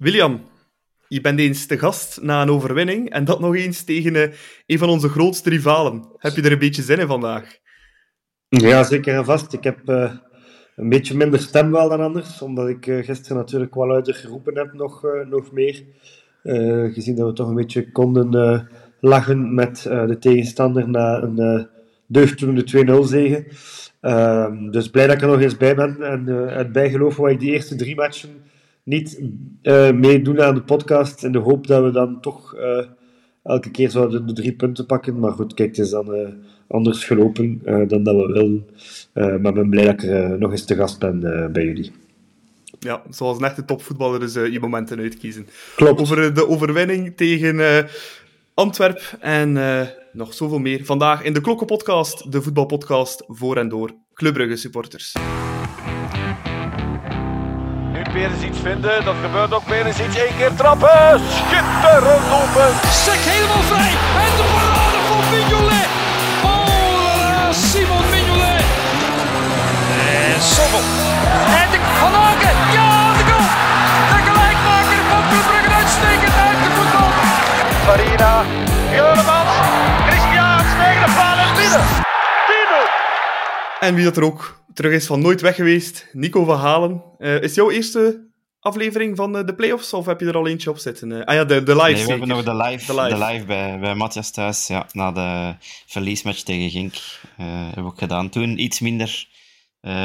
William, je bent eens te gast na een overwinning en dat nog eens tegen uh, een van onze grootste rivalen. Heb je er een beetje zin in vandaag? Ja, zeker en vast. Ik heb uh, een beetje minder stem wel dan anders, omdat ik uh, gisteren natuurlijk wel luider geroepen heb, nog, nog meer. gezien dat we toch een beetje konden lachen met de tegenstander na een deugddoende 2-0 zegen. Ehm, dus blij dat ik er nog eens bij ben en het bijgeloven wat ik die eerste drie matchen niet uh, meedoen aan de podcast in de hoop dat we dan toch uh, elke keer zouden de drie punten pakken. Maar goed, kijk, het is dan uh, anders gelopen dan dat we willen. maar ik ben blij dat ik er nog eens te gast ben bij jullie. Ja, zoals een echte topvoetballer is je momenten uitkiezen. Klopt. Over de overwinning tegen Antwerp en nog zoveel meer. Vandaag in de Klokkenpodcast, de voetbalpodcast voor en door Club supporters weer eens iets vinden. Dat gebeurt ook weer eens iets. Eén keer trappen. Schitterend open. Sek helemaal vrij. En de parade van Mignolet. Oh, Simon Mignolet. En Sommel. En de Van Aken. Ja, de goal. De gelijkmaker van Club Brugge uitstekend uit de voetbal. Farina. Juremans. Christian tegen de paal en binnen. En wie dat er ook terug is van nooit weg geweest. Nico van Halen. Uh, is jouw eerste aflevering van uh, de playoffs of heb je er al eentje op zitten? Uh, ah ja, de, de live. Nee, we hebben nog de live, de live. De live bij, bij Matthias thuis. Ja, na de verliesmatch tegen Gink hebben we ook gedaan. Toen iets minder.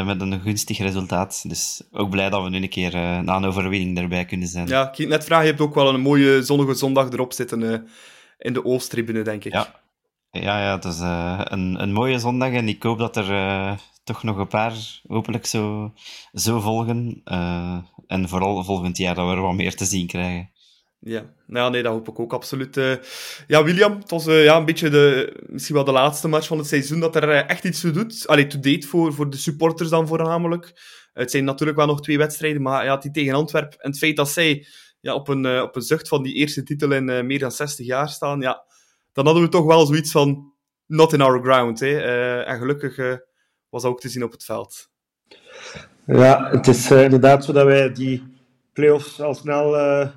met een gunstig resultaat. Dus ook blij dat we nu een keer na een overwinning erbij kunnen zijn. Ja, ik net vragen, je hebt ook wel een mooie zonnige zondag erop zitten in de Oosttribune, denk ik. Ja, ja, ja het is een, een mooie zondag en ik hoop dat er toch nog een paar hopelijk zo, zo volgen. Uh, en vooral volgend jaar dat we er wat meer te zien krijgen. Ja, nou nee, dat hoop ik ook absoluut. Uh, ja, William, het was uh, ja, een beetje de, misschien wel de laatste match van het seizoen dat er echt iets toe doet. Allee, to date voor, voor de supporters dan voornamelijk. Het zijn natuurlijk wel nog twee wedstrijden, maar ja, die tegen Antwerpen en het feit dat zij ja, op, een, op een zucht van die eerste titel in meer dan 60 jaar staan, ja, dan hadden we toch wel zoiets van not in our ground. Hè. en gelukkig was ook te zien op het veld. Ja, het is uh, inderdaad zo dat wij die play-offs al snel uh,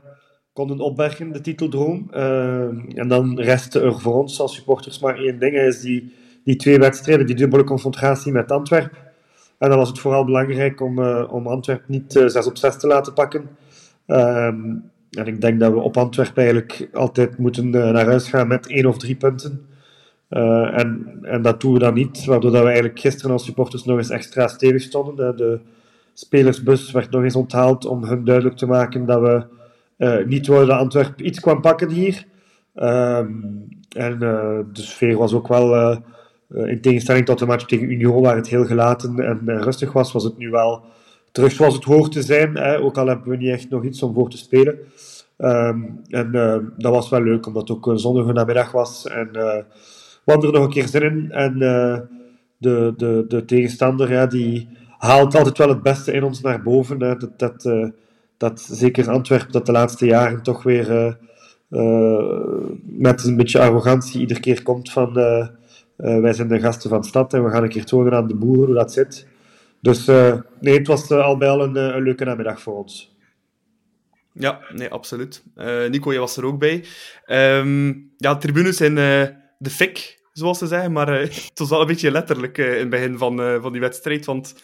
konden opbergen, de titeldroom. Uh, en dan rest er voor ons als supporters maar één ding, is die, die twee wedstrijden, die dubbele confrontatie met Antwerpen. En dan was het vooral belangrijk om, om Antwerpen niet 6 op 6 te laten pakken. Ehm, en ik denk dat we op Antwerpen eigenlijk altijd moeten naar huis gaan met één of drie punten. Uh, en, en dat doen we dan niet, waardoor dat we eigenlijk gisteren als supporters nog eens extra stevig stonden. De spelersbus werd nog eens onthaald om hun duidelijk te maken dat we uh, niet wilden dat Antwerpen iets kwam pakken hier. Um, en uh, de sfeer was ook wel, in tegenstelling tot de match tegen Union, waar het heel gelaten en, rustig was, was het nu wel terug zoals het hoort te zijn. Hè, ook al hebben we niet echt nog iets om voor te spelen. Um, en dat was wel leuk, omdat het ook een zonnige namiddag was. En hadden er nog een keer zin in. En uh, de, de, de tegenstander, ja, die haalt altijd wel het beste in ons naar boven. Dat, dat, uh, dat zeker Antwerpen, dat de laatste jaren toch weer uh, met een beetje arrogantie iedere keer komt van wij zijn de gasten van de stad en we gaan een keer tonen aan de boeren hoe dat zit. Dus nee, het was al bij al een, een leuke namiddag voor ons. Ja, nee, absoluut. Nico, je was er ook bij. Um, ja, tribunes zijn de fik zoals ze zeggen. Maar uh, het was wel een beetje letterlijk uh, in het begin van, uh, van die wedstrijd. Want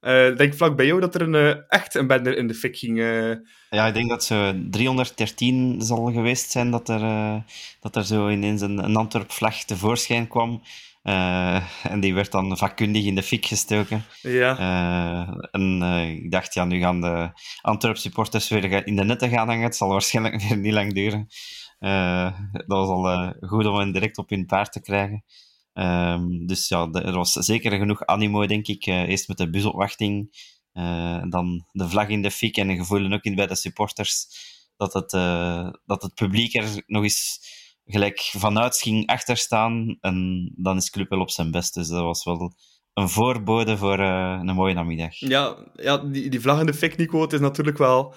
ik denk vlak bij jou dat er een, echt een bender in de fik ging. Ja, ik denk dat ze 313 zal geweest zijn dat er, dat er zo ineens een, een Antwerp-vlag tevoorschijn kwam. en die werd dan vakkundig in de fik gestoken. Ja. en ik dacht, ja, nu gaan de Antwerp-supporters weer in de netten gaan hangen. Het zal waarschijnlijk weer niet lang duren. Uh, dat was al uh, goed om hen direct op hun paard te krijgen. Um, dus ja, er was zeker genoeg animo, denk ik. Uh, eerst met de busopwachting, dan de vlag in de fik en gevoel ook in bij de supporters dat het, dat het publiek er nog eens gelijk vanuit ging achterstaan. En dan is Club wel op zijn best. Dus dat was wel een voorbode voor een mooie namiddag. Ja, ja die, die vlag in de fik, Nico, het is natuurlijk wel...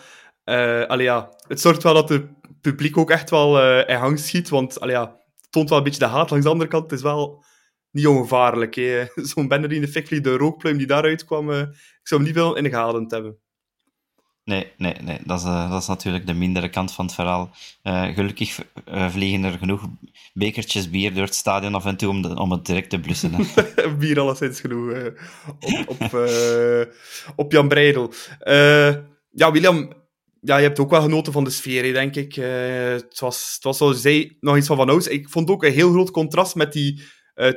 Uh, allee, ja, het zorgt wel dat de publiek ook echt wel uh, in hang schiet. Want allee, ja, het toont wel een beetje de haat langs de andere kant. Het is wel niet ongevaarlijk. Zo'n banner in de fik de rookpluim die daaruit kwam, uh, ik zou hem niet veel in de gaten hebben. Nee, nee, nee. Dat is, uh, dat is natuurlijk de mindere kant van het verhaal. Uh, gelukkig vliegen er genoeg bekertjes bier door het stadion af en toe om, de, om het direct te blussen. bier alleszins genoeg op, op, op Jan Breidel. ja, William, ja, je hebt ook wel genoten van de sfeer, denk ik. het, was, het was, zoals je zei, nog iets van van ouds. Ik vond ook een heel groot contrast met die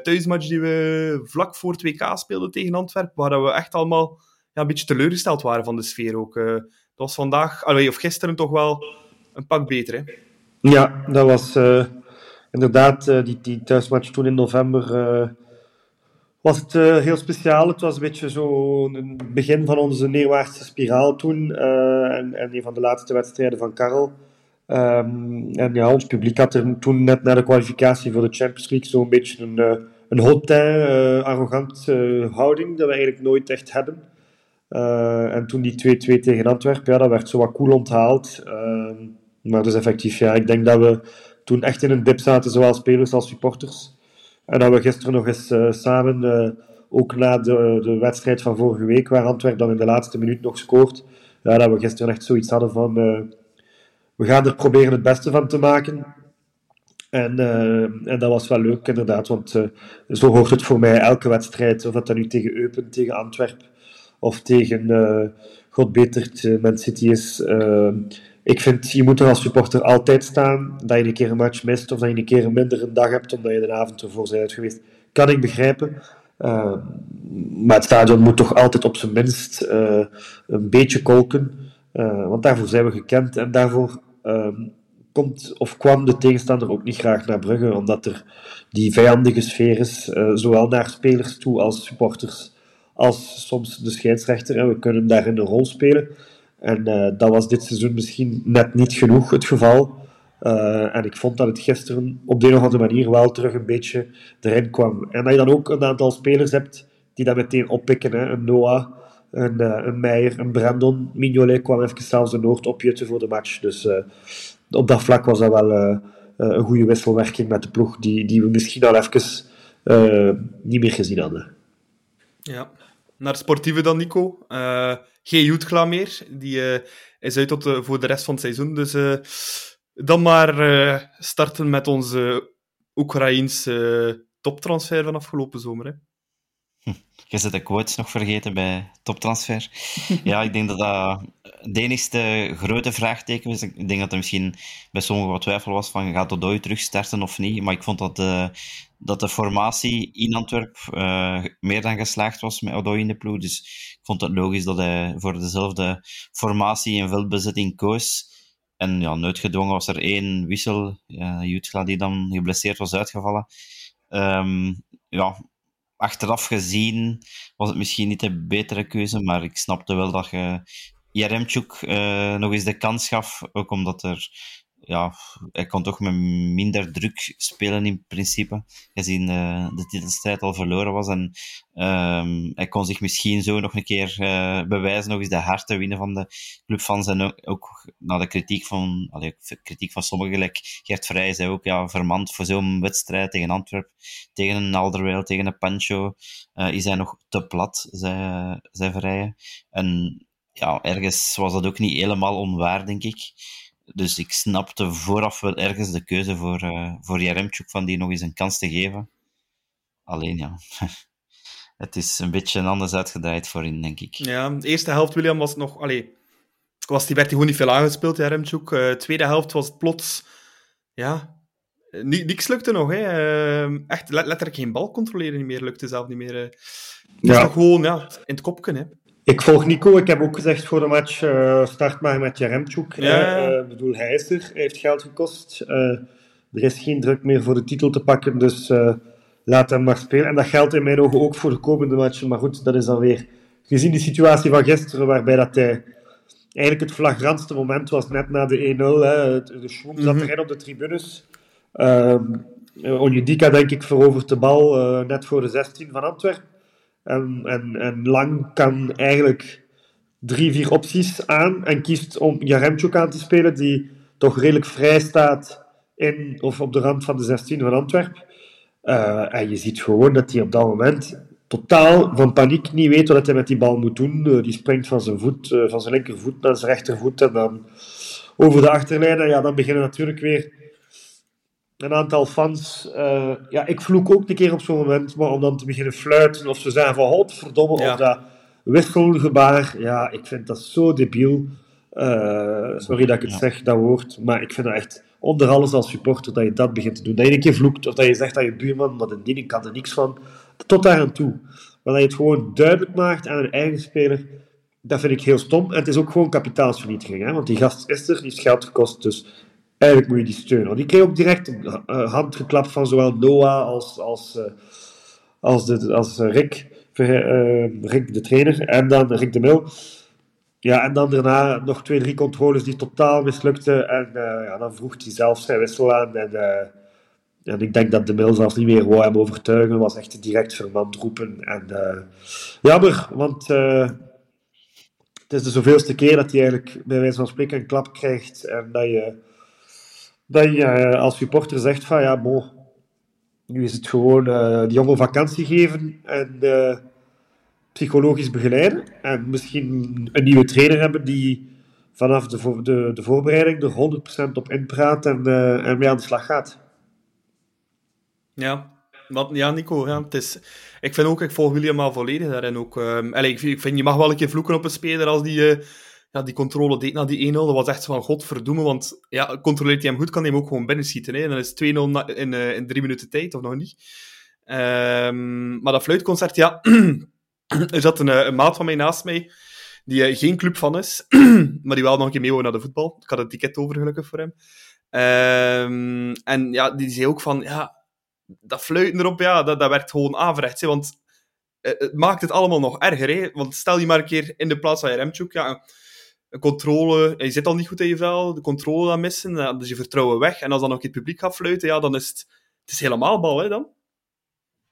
thuismatch die we vlak voor 2K speelden tegen Antwerpen, waar we echt allemaal ja, een beetje teleurgesteld waren van de sfeer ook. Uh, dat was vandaag, of gisteren toch wel een pak beter. Hè? Ja, dat was inderdaad die, die thuismatch toen in november. Was het heel speciaal. Het was een beetje zo het begin van onze neerwaartse spiraal toen. en, en een van de laatste wedstrijden van Karel. Um, en ja, ons publiek had er toen net na de kwalificatie voor de Champions League zo'n beetje een, een hautain, arrogant houding dat we eigenlijk nooit echt hebben. Uh, en toen die 2-2 tegen Antwerpen, ja, dat werd zo wat cool onthaald. Uh, maar dus effectief, ja, ik denk dat we toen echt in een dip zaten, zowel spelers als supporters. En dat we gisteren nog eens uh, samen, uh, ook na de, de wedstrijd van vorige week, waar Antwerpen dan in de laatste minuut nog scoort, ja, dat we gisteren echt zoiets hadden van, we gaan er proberen het beste van te maken. En, en dat was wel leuk, inderdaad, want zo hoort het voor mij elke wedstrijd, of dat dan nu tegen Eupen, tegen Antwerpen, of tegen uh, God betert uh, Man City is. Ik vind, je moet er als supporter altijd staan. Dat je een keer een match mist of dat je een keer een minder een dag hebt omdat je de avond ervoor bent geweest. Kan ik begrijpen. maar het stadion moet toch altijd op zijn minst een beetje kolken. want daarvoor zijn we gekend en daarvoor komt of kwam de tegenstander ook niet graag naar Brugge, omdat er die vijandige sfeer is, zowel naar spelers toe als supporters als soms de scheidsrechter. En we kunnen daarin een rol spelen. En uh, dat was dit seizoen misschien net niet genoeg het geval. Uh, en ik vond dat het gisteren op de een of andere manier wel terug een beetje erin kwam. En dat je dan ook een aantal spelers hebt die dat meteen oppikken. Hè. Een Noah, een, uh, een Meijer, een Brandon. Mignolet kwam even zelfs de Noord opjutten voor de match. Dus op dat vlak was dat wel een goede wisselwerking met de ploeg die, die we misschien al even niet meer gezien hadden. Ja, naar sportieve dan, Nico. Geen Jutgla meer. Die uh, is uit tot voor de rest van het seizoen. Dus uh, dan maar starten met onze Oekraïense toptransfer van afgelopen zomer. Hè. Hm. Je zit de quotes nog vergeten bij toptransfer. ja, ik denk dat dat de enigste grote vraagteken is. Ik denk dat er misschien bij sommigen wat twijfel was van gaat Odoi terugstarten of niet. Maar ik vond dat de, dat de formatie in Antwerp meer dan geslaagd was met Odoi in de ploeg. Dus vond het logisch dat hij voor dezelfde formatie en veldbezetting koos. En ja, noodgedwongen was er één wissel. Uh, die dan geblesseerd was uitgevallen. Um, ja, achteraf gezien was het misschien niet de betere keuze, maar ik snapte wel dat je Jaremchuk uh, nog eens de kans gaf, ook omdat er ja, hij kon toch met minder druk spelen in principe, gezien uh, de titelstrijd al verloren was. En um, hij kon zich misschien zo nog een keer uh, bewijzen, nog eens de hart te winnen van de clubfans. En ook, ook na de kritiek van, kritiek van sommigen, gelijk Gert Vrij, zei ook ja, vermand voor zo'n wedstrijd tegen Antwerp, tegen een Alderweireld, tegen een Pancho, uh, is hij nog te plat, zei, zei Vrij. En ja, ergens was dat ook niet helemaal onwaar, denk ik. Dus ik snapte vooraf wel ergens de keuze voor, uh, voor Jaremchuk van die nog eens een kans te geven. Alleen ja, het is een beetje anders uitgedraaid voorin, denk ik. Ja, de eerste helft, William, was nog... Allee, was, die werd hij gewoon niet veel aangespeeld, Jaremchuk. Uh, tweede helft was het plots... Ja, niks lukte nog. Hè. Uh, echt letterlijk geen bal controleren meer lukte zelf niet meer. Uh. Het ja. nog gewoon ja, in het kopje. Hè. Ik volg Nico. Ik heb ook gezegd voor de match, uh, start maar met Jaremchuk. Ja. Uh, bedoel, hij is er. Hij heeft geld gekost. Uh, er is geen druk meer voor de titel te pakken, dus laat hem maar spelen. En dat geldt in mijn ogen ook voor de komende matchen. Maar goed, dat is dan weer... Gezien de situatie van gisteren, waarbij dat hij... Eigenlijk het flagrantste moment was net na de 1-0. De schwung zat erin op de tribunes. Uh, Onjedika, denk ik, verovert de bal net voor de 16 van Antwerpen. En, en, en Lang kan eigenlijk drie, vier opties aan en kiest om Jaremchuk aan te spelen, die toch redelijk vrij staat in of op de rand van de 16 van Antwerpen. Uh, en je ziet gewoon dat hij op dat moment totaal van paniek, niet weet wat hij met die bal moet doen. Eh, die springt van zijn, voet, eh, van zijn linkervoet naar zijn rechtervoet en dan over de achterlijn. En ja, dan beginnen natuurlijk weer een aantal fans. Uh, ja, ik vloek ook een keer op zo'n moment, maar om dan te beginnen fluiten of ze zeggen van godverdomme, ja. of dat wisselgebaar. Ja, ik vind dat zo debiel. Uh, sorry dat ik het ja. zeg, dat woord, maar ik vind dat echt onder alles als supporter dat je dat begint te doen. Dat je een keer vloekt of dat je zegt dat je buurman, maar diening kan er niks van. Tot daar aan toe. Maar dat je het gewoon duidelijk maakt aan een eigen speler, dat vind ik heel stom. En het is ook gewoon kapitaalsvernietiging, hè? want die gast is er, die heeft geld gekost, dus eigenlijk moet je die steunen. Want die kreeg ook direct een uh, hand geklapt van zowel Noah als, als, uh, als, als Rick, Rick, de trainer, en dan Rick de Mil. Ja, en dan daarna nog twee, drie controles die totaal mislukten. En ja, dan vroeg hij zelf zijn wissel aan. En, en ik denk dat de Mil zelfs niet meer wou hem overtuigen. was echt direct vermand roepen. En jammer, want het is de zoveelste keer dat hij eigenlijk bij wijze van spreken een klap krijgt. En dat je, dat je als supporter zegt van ja, bo, nu is het gewoon die jongen vakantie geven. En psychologisch begeleiden. En misschien een nieuwe trainer hebben die vanaf de, de, de voorbereiding er 100% op inpraat en, uh, en mee aan de slag gaat. Ja, wat, ja Nico, het is, ik vind ook, ik volg William al volledig daarin ook. Allez, ik, vind, je mag wel een keer vloeken op een speler als die, uh, ja, die controle deed na die 1-0. Dat was echt van godverdomme, want ja, controleert hij hem goed, kan hij hem ook gewoon binnenschieten. Hè? En dan is 2-0 in, uh, in drie minuten tijd, of nog niet. Um, maar dat fluitconcert, ja... er zat een, een, maat van mij naast mij, die uh, geen club van is, maar die wel nog een keer mee naar de voetbal. Ik had een ticket over, gelukkig voor hem. Um, en ja, die zei ook van, ja, dat fluiten erop, ja, dat, dat werkt gewoon averechts. Hè, want het maakt het allemaal nog erger. Hè? Want stel je maar een keer in de plaats van Remchuk, ja, controle, je zit al niet goed in je vel, de controle dan missen, dus je vertrouwen weg. En als dan nog het publiek gaat fluiten, ja, dan is het, het is helemaal bal, hè, dan.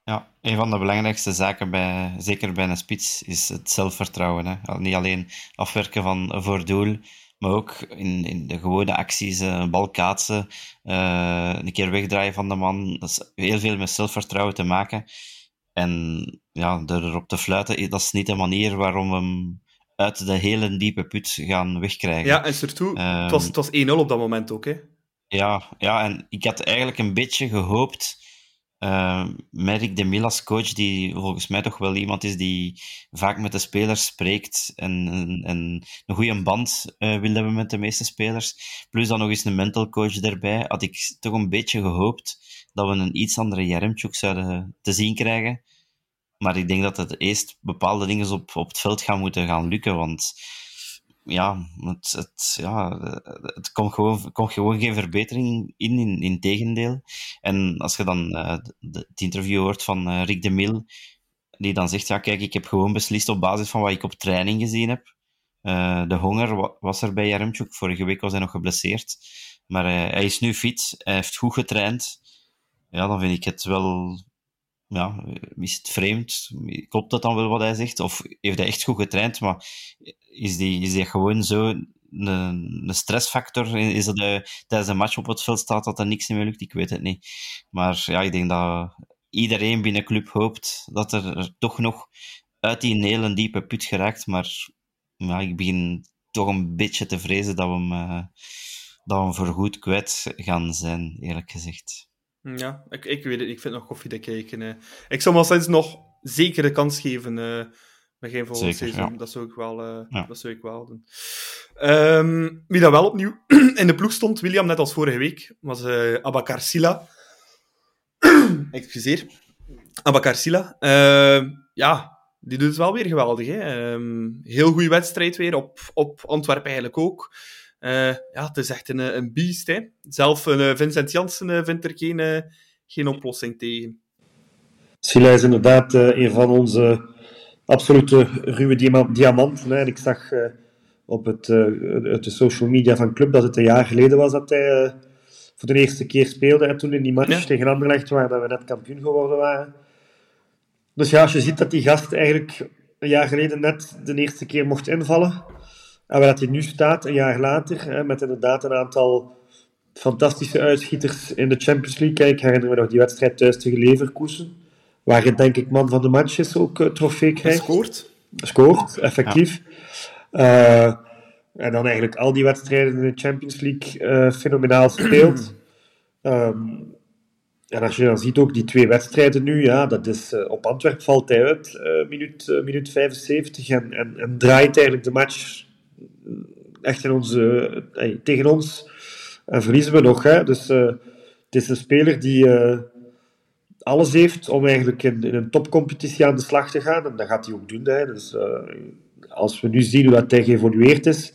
Ja, een van de belangrijkste zaken, bij, zeker bij een spits, is het zelfvertrouwen. Hè. Niet alleen afwerken van voor doel, maar ook in, in de gewone acties, een bal kaatsen, uh, een keer wegdraaien van de man. Dat is heel veel met zelfvertrouwen te maken. En ja, erop te fluiten, dat is niet de manier waarom we hem uit de hele diepe put gaan wegkrijgen. Ja, en surtout, um, het was, het was 1-0 op dat moment ook, hè? Ja, ja, en ik had eigenlijk een beetje gehoopt uh, Merk de Mil als coach, die volgens mij toch wel iemand is die vaak met de spelers spreekt en, en, en een goede band uh, wil hebben met de meeste spelers. Plus dan nog eens een mental coach erbij, had ik toch een beetje gehoopt dat we een iets andere Jeremchuk zouden te zien krijgen. Maar ik denk dat het eerst bepaalde dingen op, op het veld gaan moeten gaan lukken, want ja, het, het, ja, het komt gewoon, komt gewoon geen verbetering in, in, tegendeel. En als je dan de, het interview hoort van uh, Rick de Mil, die dan zegt, ja kijk, ik heb gewoon beslist op basis van wat ik op training gezien heb. Uh, de honger was er bij Jaremchuk. Vorige week was hij nog geblesseerd. Maar hij is nu fit, hij heeft goed getraind. Ja, dan vind ik het wel ja, is het vreemd? Klopt dat dan wel wat hij zegt? Of heeft hij echt goed getraind, maar is die, is die gewoon zo een, een stressfactor? Is het de, tijdens een match op het veld staat dat er niks meer lukt? Ik weet het niet. Maar ja, ik denk dat iedereen binnen club hoopt dat er, toch nog uit die hele diepe put geraakt. Maar ja, ik begin toch een beetje te vrezen dat we hem, uh, dat we hem voor goed kwijt gaan zijn, eerlijk gezegd. Ja, ik, ik weet het. Ik vind nog koffiedik kijken. Uh. Ik zou me sinds nog zeker de kans geven uh, met geen volgend seizoen. Ja. Dat, zou ik wel, uh, ja. dat zou ik wel doen. Um, wie dat wel opnieuw in de ploeg stond, William, net als vorige week, was uh, Abakar Silla. Excuseer. Abakar Silla. Uh, ja, die doet het wel weer geweldig. Hè? Um, heel goede wedstrijd weer, op, op Antwerpen eigenlijk ook. Uh, ja, het is echt een, een beest. Hè. Zelf uh, Vincent Janssen vindt er geen, geen oplossing tegen. Silla is inderdaad een van onze absolute ruwe. En ik zag op het, het, de social media van Club dat het een jaar geleden was dat hij voor de eerste keer speelde. En toen in die match ja. tegen Anderlecht, waar dat we net kampioen geworden waren. Dus ja, als je ziet dat die gast eigenlijk een jaar geleden net de eerste keer mocht invallen en waar dat hij nu staat, een jaar later, hè, met inderdaad een aantal fantastische uitschieters in de Champions League. Kijk, ik herinner me nog die wedstrijd thuis tegen Leverkusen, waar het denk ik man van de match is ook uh, trofee krijgt. Scoort. Scoort, effectief. Ja. Uh, en dan eigenlijk al die wedstrijden in de Champions League uh, fenomenaal speelt. um, en als je dan ziet ook die twee wedstrijden nu, ja, dat is, uh, op Antwerp valt hij uit, uh, minuut, uh, minuut 75, en, en, en, draait eigenlijk de match echt in onze, tegen ons. En verliezen we nog. Hè? Dus het is een speler die alles heeft om eigenlijk in, in, een topcompetitie aan de slag te gaan. En dat gaat hij ook doen. Hè? Dus als we nu zien hoe dat hij geëvolueerd is,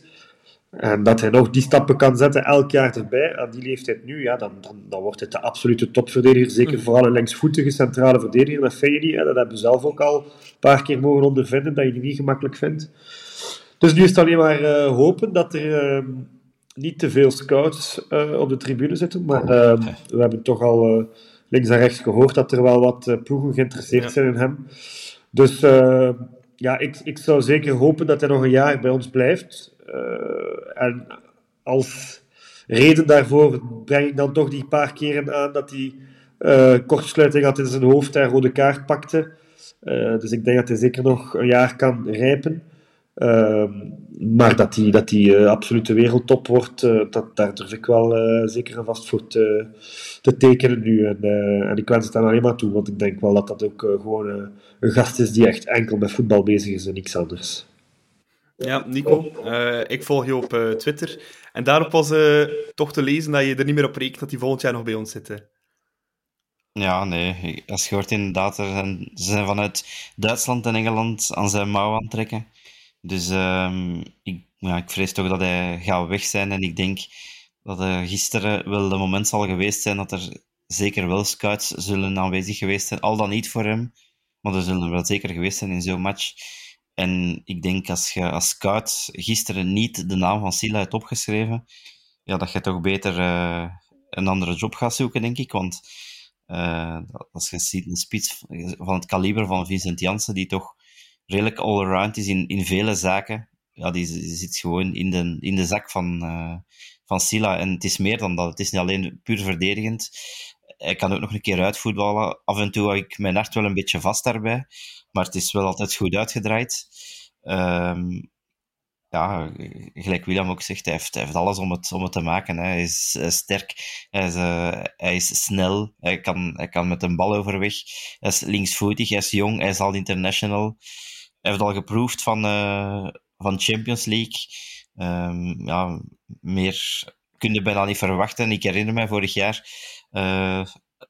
en dat hij nog die stappen kan zetten elk jaar erbij, aan die leeftijd nu, ja, dan, dan, dan wordt het de absolute topverdediger. Zeker mm. vooral een linksvoetige centrale verdediger. Dat vind je niet. Hè. Dat hebben we zelf ook al een paar keer mogen ondervinden, dat je die niet gemakkelijk vindt. Dus nu is het alleen maar uh, hopen dat er uh, niet te veel scouts uh, op de tribune zitten. Maar we hebben toch al links en rechts gehoord dat er wel wat ploegen geïnteresseerd ja. zijn in hem. Dus ja, ik, ik zou zeker hopen dat hij nog een jaar bij ons blijft. En als reden daarvoor breng ik dan toch die paar keren aan dat hij kortsluiting had in zijn hoofd en rode kaart pakte. Dus ik denk dat hij zeker nog een jaar kan rijpen. Ehm, maar dat hij, dat hij absolute wereldtop wordt, dat, daar durf ik wel zeker en vast voor te, te tekenen nu. En, en ik wens het dan alleen maar toe, want ik denk wel dat dat ook gewoon een gast is die echt enkel met voetbal bezig is en niks anders. Ja, Nico, uh, ik volg je op uh, Twitter. En daarop was uh, toch te lezen dat je er niet meer op rekent dat hij volgend jaar nog bij ons zit. Ja, nee. Als je hoort inderdaad, er zijn, ze zijn vanuit Duitsland en Engeland aan zijn mouw aan het trekken. Dus um, ik, ja, ik vrees toch dat hij gaat weg zijn. En ik denk dat er gisteren wel het moment zal geweest zijn dat er zeker wel scouts zullen aanwezig geweest zijn. Al dan niet voor hem, maar er zullen wel zeker geweest zijn in zo'n match. En ik denk als je als scout gisteren niet de naam van Sila hebt opgeschreven, ja, dat je toch beter uh, een andere job gaat zoeken, denk ik. Want uh, als je ziet een spits van het kaliber van Vincent Janssen, die toch redelijk all-around is in, in vele zaken, ja, die, zit gewoon in de, in de zak van, uh, van Sila. En het is meer dan dat. Het is niet alleen puur verdedigend. Hij kan ook nog een keer uitvoetballen. Af en toe hou ik mijn hart wel een beetje vast daarbij. Maar het is wel altijd goed uitgedraaid. Um, ja, gelijk William ook zegt, hij heeft, hij heeft alles om het, om het te maken. Hè. Hij is uh, sterk, hij is, uh, hij is snel, hij kan, hij kan met een bal overweg. Hij is linksvoetig, hij is jong, hij is al international. Hij heeft al geproefd van, uh, van Champions League. Um, ja, meer kun je bijna niet verwachten. Ik herinner me vorig jaar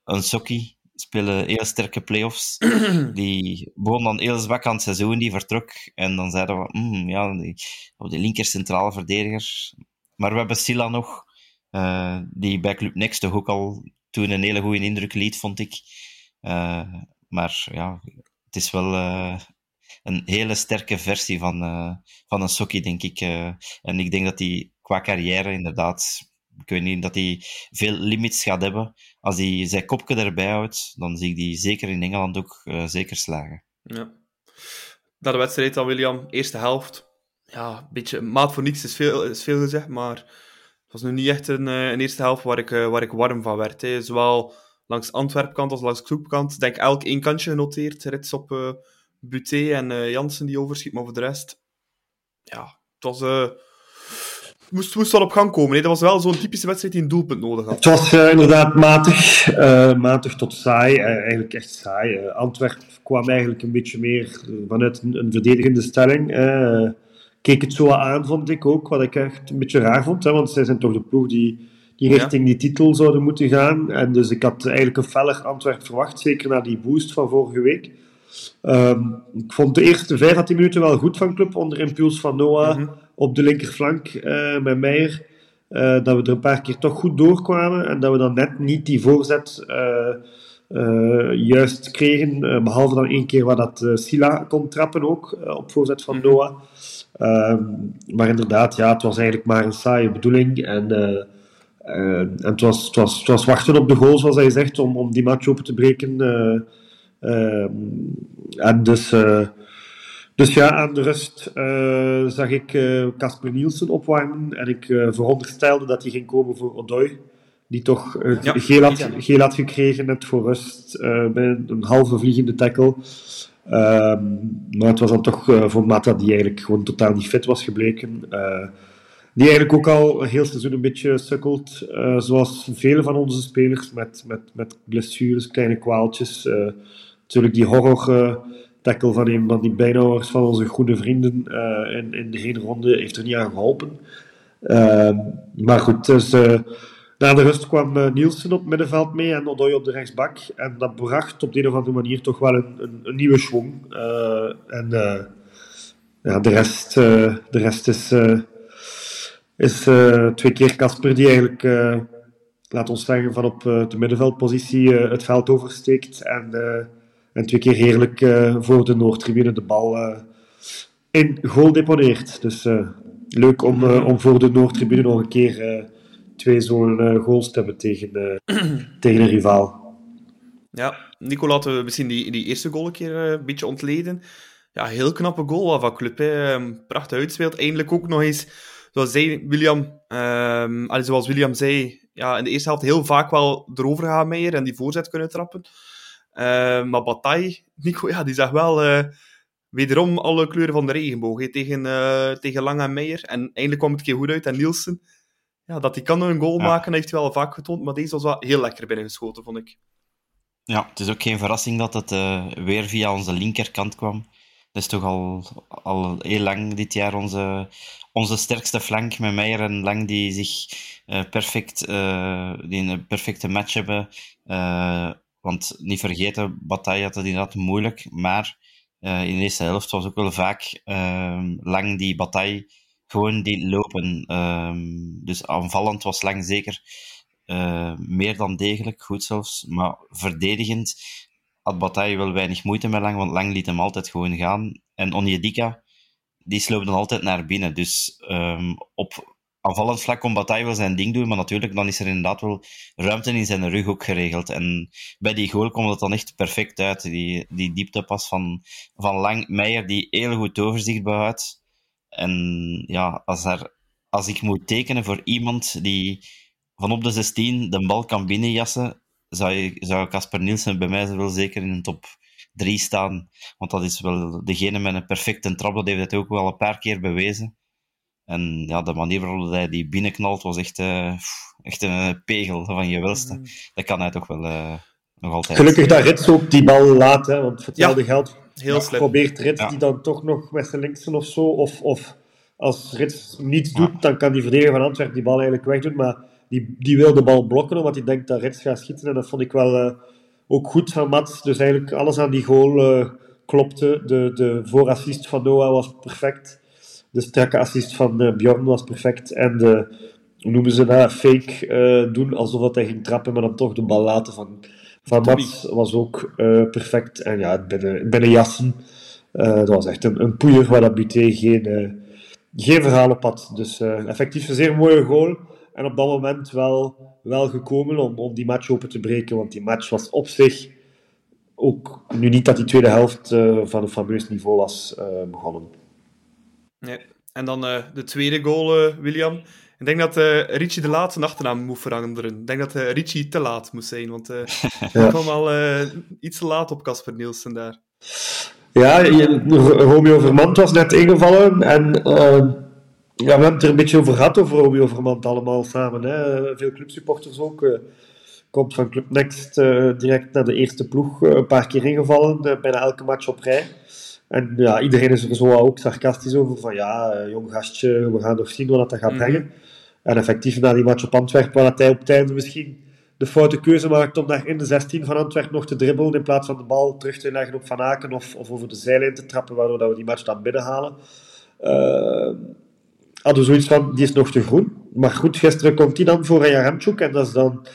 een Sokkie spelen heel sterke playoffs. die begon dan heel zwak aan het seizoen, die vertrok. En dan zeiden we, mm, ja, die, op de linker centrale verdediger. Maar we hebben Silla nog, uh, die bij Club Next toch ook al toen een hele goede indruk liet, vond ik. Uh, maar ja, het is wel uh, een hele sterke versie van, van een Sokkie, denk ik. en ik denk dat hij qua carrière inderdaad ik weet niet dat hij veel limits gaat hebben. Als hij zijn kopje erbij houdt, dan zie ik die zeker in Engeland ook uh, zeker slagen. Ja. Na de wedstrijd dan, William, eerste helft. Ja, een beetje maat voor niks is veel, is veel gezegd, maar het was nu niet echt een, eh, een eerste helft waar ik, waar ik warm van werd. Hè. Zowel langs Antwerpkant als langs Kloepkant. Denk elk één kantje genoteerd. Rits op Buté en Jansen die overschiet, maar voor de rest... Ja, het was moest, moest wel op gang komen. Hè. Dat was wel zo'n typische wedstrijd die een doelpunt nodig had. Het was uh, inderdaad matig, matig tot saai. Eigenlijk echt saai. Antwerp kwam eigenlijk een beetje meer vanuit een, een verdedigende stelling. keek het zo aan, vond ik ook. Wat ik echt een beetje raar vond. Hè, want zij zijn toch de ploeg die, die richting die titel zouden moeten gaan. En dus ik had eigenlijk een feller Antwerp verwacht. Zeker na die boost van vorige week. Um, ik vond de eerste 5 à 10 minuten wel goed van club onder impuls van Noah. Mm -hmm op de linkerflank uh, met Meijer. Uh, dat we er een paar keer toch goed doorkwamen en dat we dan net niet die voorzet uh, juist kregen. behalve dan één keer waar dat Sila kon trappen ook, op voorzet van mhm. Noah. Ehm, maar inderdaad, ja, het was eigenlijk maar een saaie bedoeling. En, en het, was, het, was, het was wachten op de goal, zoals hij zegt, om, om die match open te breken. Ehm, en dus dus ja, aan de rust uh, zag ik Casper uh, Nielsen opwarmen en ik veronderstelde dat hij ging komen voor Odoi. die toch Ja, geel, had, geel had gekregen net voor rust eh, bij een, halve vliegende tackle. Ehm, maar het was dan toch eh, voor Mata die eigenlijk gewoon totaal niet fit was gebleken. Eh, die eigenlijk ook al een heel seizoen een beetje sukkelt, eh, zoals vele van onze spelers, met, met, met blessures, kleine kwaaltjes. Natuurlijk die horror eh, tackle van een van die bijnauwers van onze goede vrienden eh, in, in de hele ronde heeft er niet aan geholpen. Ehm, maar goed, dus, eh, na de rust kwam Nielsen op middenveld mee en Odoi op de rechtsbak. En dat bracht op de een of andere manier toch wel een, een, nieuwe schwung. En ja, de, rest, de rest is, is twee keer Casper die eigenlijk, laat ons zeggen, van op de middenveldpositie het veld oversteekt. En, en twee keer heerlijk eh, voor de Noordtribune de bal eh, in goal deponeert. Dus eh, leuk om, om voor de Noordtribune nog een keer twee zo'n goals te hebben tegen, tegen een rivaal. Ja, Nico laten we misschien die, die eerste goal een keer een beetje ontleden. Ja, heel knappe goal van Club. Hè. Ehm, Prachtig uitspeelt. Eindelijk ook nog eens, zoals zei William, ehm, zoals William zei, ja, in de eerste helft heel vaak wel erover gaan Meijer en die voorzet kunnen trappen. Ehm, maar Bataille, Nico, ja, die zag wel eh, wederom alle kleuren van de regenboog tegen, eh, tegen Lang en Meijer. En eindelijk kwam het keer goed uit. En Nielsen, ja, dat hij kan een goal Ja. maken, heeft hij wel vaak getoond. Maar deze was wel heel lekker binnengeschoten, vond ik. Ja, het is ook geen verrassing dat het eh, weer via onze linkerkant kwam. Dat is toch al, al heel lang dit jaar onze, onze sterkste flank met Meijer en Lang die zich eh, perfect, eh, die een perfecte match hebben. Want niet vergeten, Bataille had het inderdaad moeilijk, maar eh, in de eerste helft was ook wel vaak eh, Lang die Bataille gewoon die lopen. Ehm, dus aanvallend was Lang zeker eh, meer dan degelijk, goed zelfs. Maar verdedigend had Bataille wel weinig moeite met Lang, want Lang liet hem altijd gewoon gaan. En Onyedika, die sloop dan altijd naar binnen. Dus ehm, op aanvallend vlak kon Bataille wel zijn ding doen, maar natuurlijk dan is er inderdaad wel ruimte in zijn rug ook geregeld. En bij die goal kwam het dan echt perfect uit. Die, die dieptepas van, van Lang, Meijer, die heel goed overzicht behoudt. En ja, als, er, als ik moet tekenen voor iemand die van op de 16 de bal kan binnenjassen, zou zou Casper Nielsen bij mij wel zeker in de top 3 staan. Want dat is wel degene met een perfecte trap, dat heeft hij ook wel een paar keer bewezen. En ja, de manier waarop hij die binnenknalt was echt, eh, echt een pegel van je welste. Dat kan hij toch wel eh, nog altijd. Gelukkig dat Rits ook die bal laat, hè, want voor hetzelfde Ja, geld Heel slim. probeert Rits Ja. die dan toch nog met zijn linksen of zo, of, of als Rits niets doet, dan kan die verdediger van Antwerpen die bal eigenlijk wegdoen, maar die, die wil de bal blokken, omdat hij denkt dat Rits gaat schieten, en dat vond ik wel eh, ook goed van Mats, dus eigenlijk alles aan die goal eh, klopte, de, de voorassist van Noah was perfect, de strakke assist van eh, Bjorn was perfect, en de, hoe noemen ze dat, fake eh, doen, alsof dat hij ging trappen, maar dan toch de bal laten van, van Mats was ook eh, perfect, en ja, binnen, binnen jassen, dat was echt een, een poeier waar dat Buté geen, geen verhaal op had. Dus effectief een zeer mooie goal. En op dat moment wel, wel gekomen om, om die match open te breken. Want die match was op zich ook nu niet dat die tweede helft van een fameus niveau was begonnen. Nee. En dan eh, de tweede goal, eh, William. Ik denk dat eh Richie de laatste achternaam moet veranderen. Ik denk dat Richie te laat moest zijn, want hij kwam al iets te laat op Casper Nielsen daar. Ja, Romeo Vermand was net ingevallen. En ja, we hebben het er een beetje over gehad, over Romeo Vermand allemaal samen. Hè. Veel clubsupporters ook. komt van Club Next direct naar de eerste ploeg. een paar keer ingevallen, bijna elke match op rij. En ja, iedereen is er zo ook sarcastisch over. Van ja, eh, jong gastje, we gaan nog zien wat dat gaat Mhm. brengen. En effectief na die match op Antwerpen, waar hij op het einde misschien de foute keuze maakt om daar in de 16 van Antwerpen nog te dribbelen, in plaats van de bal terug te leggen op Van Aken of, of over de zijlijn te trappen, waardoor dat we die match dan binnenhalen. Eh, hadden we zoiets van, die is nog te groen. Maar goed, gisteren komt hij dan voor Jaramchuk en dat is dan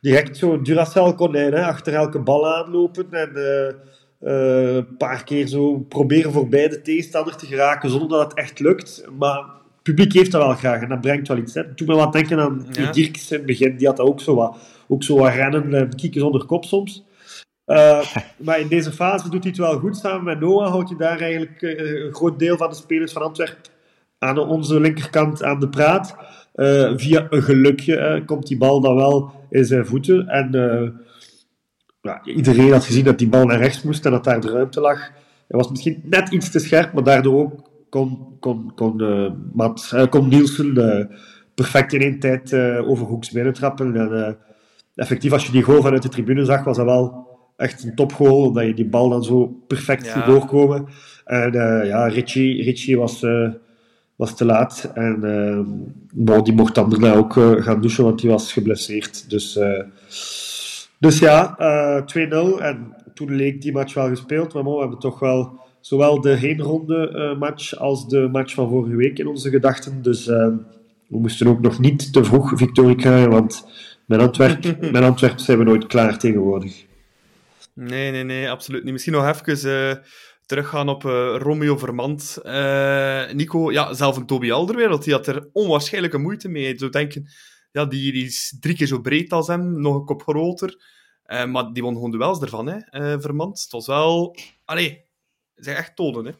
direct zo'n Duracell-konijn, hè, achter elke bal aanlopen en eh, een paar keer zo proberen voorbij de tegenstander te geraken zonder dat het echt lukt. Maar het publiek heeft dat wel graag en dat brengt wel iets. Hè. Doe me wat denken aan Ja. Dirks in het begin, die had dat ook zo wat, ook zo wat rennen en kieken zonder kop soms. Eh, maar in deze fase doet hij het wel goed. Samen met Noah houdt hij daar eigenlijk eh, een groot deel van de spelers van Antwerpen aan onze linkerkant aan de praat. Eh, via een gelukje eh, komt die bal dan wel in zijn voeten. En eh, ja, iedereen had gezien dat die bal naar rechts moest en dat daar de ruimte lag. Hij was misschien net iets te scherp, maar daardoor ook kon, kon, kon, eh, Mats, eh, kon Nielsen eh, perfect in één tijd over hoeks binnentrappen. En, effectief, als je die goal vanuit de tribune zag, was dat wel echt een topgoal, omdat je die bal dan zo perfect Ja. doorkomen. En ja, Richie, Richie was, was te laat. En die mocht dan daarna ook gaan douchen, want die was geblesseerd. Dus, dus ja, eh 2-0. En toen leek die match wel gespeeld. Maar we hebben toch wel zowel de heenronde eh, match als de match van vorige week in onze gedachten. Dus eh, we moesten ook nog niet te vroeg victorie krijgen, want met Antwerp, met Antwerp zijn we nooit klaar tegenwoordig. Nee, nee, nee, absoluut niet. Misschien nog even eh, teruggaan op eh, Romeo Vermand. Eh, Nico, ja, zelf een Toby Alderweireld, die had er onwaarschijnlijke moeite mee. Je zou denken, ja, die, is drie keer zo breed als hem, nog een kop groter. Eh, maar die won gewoon duels ervan, hè, eh, Vermand. Het was wel... Allee, zijn echt tonen, hè.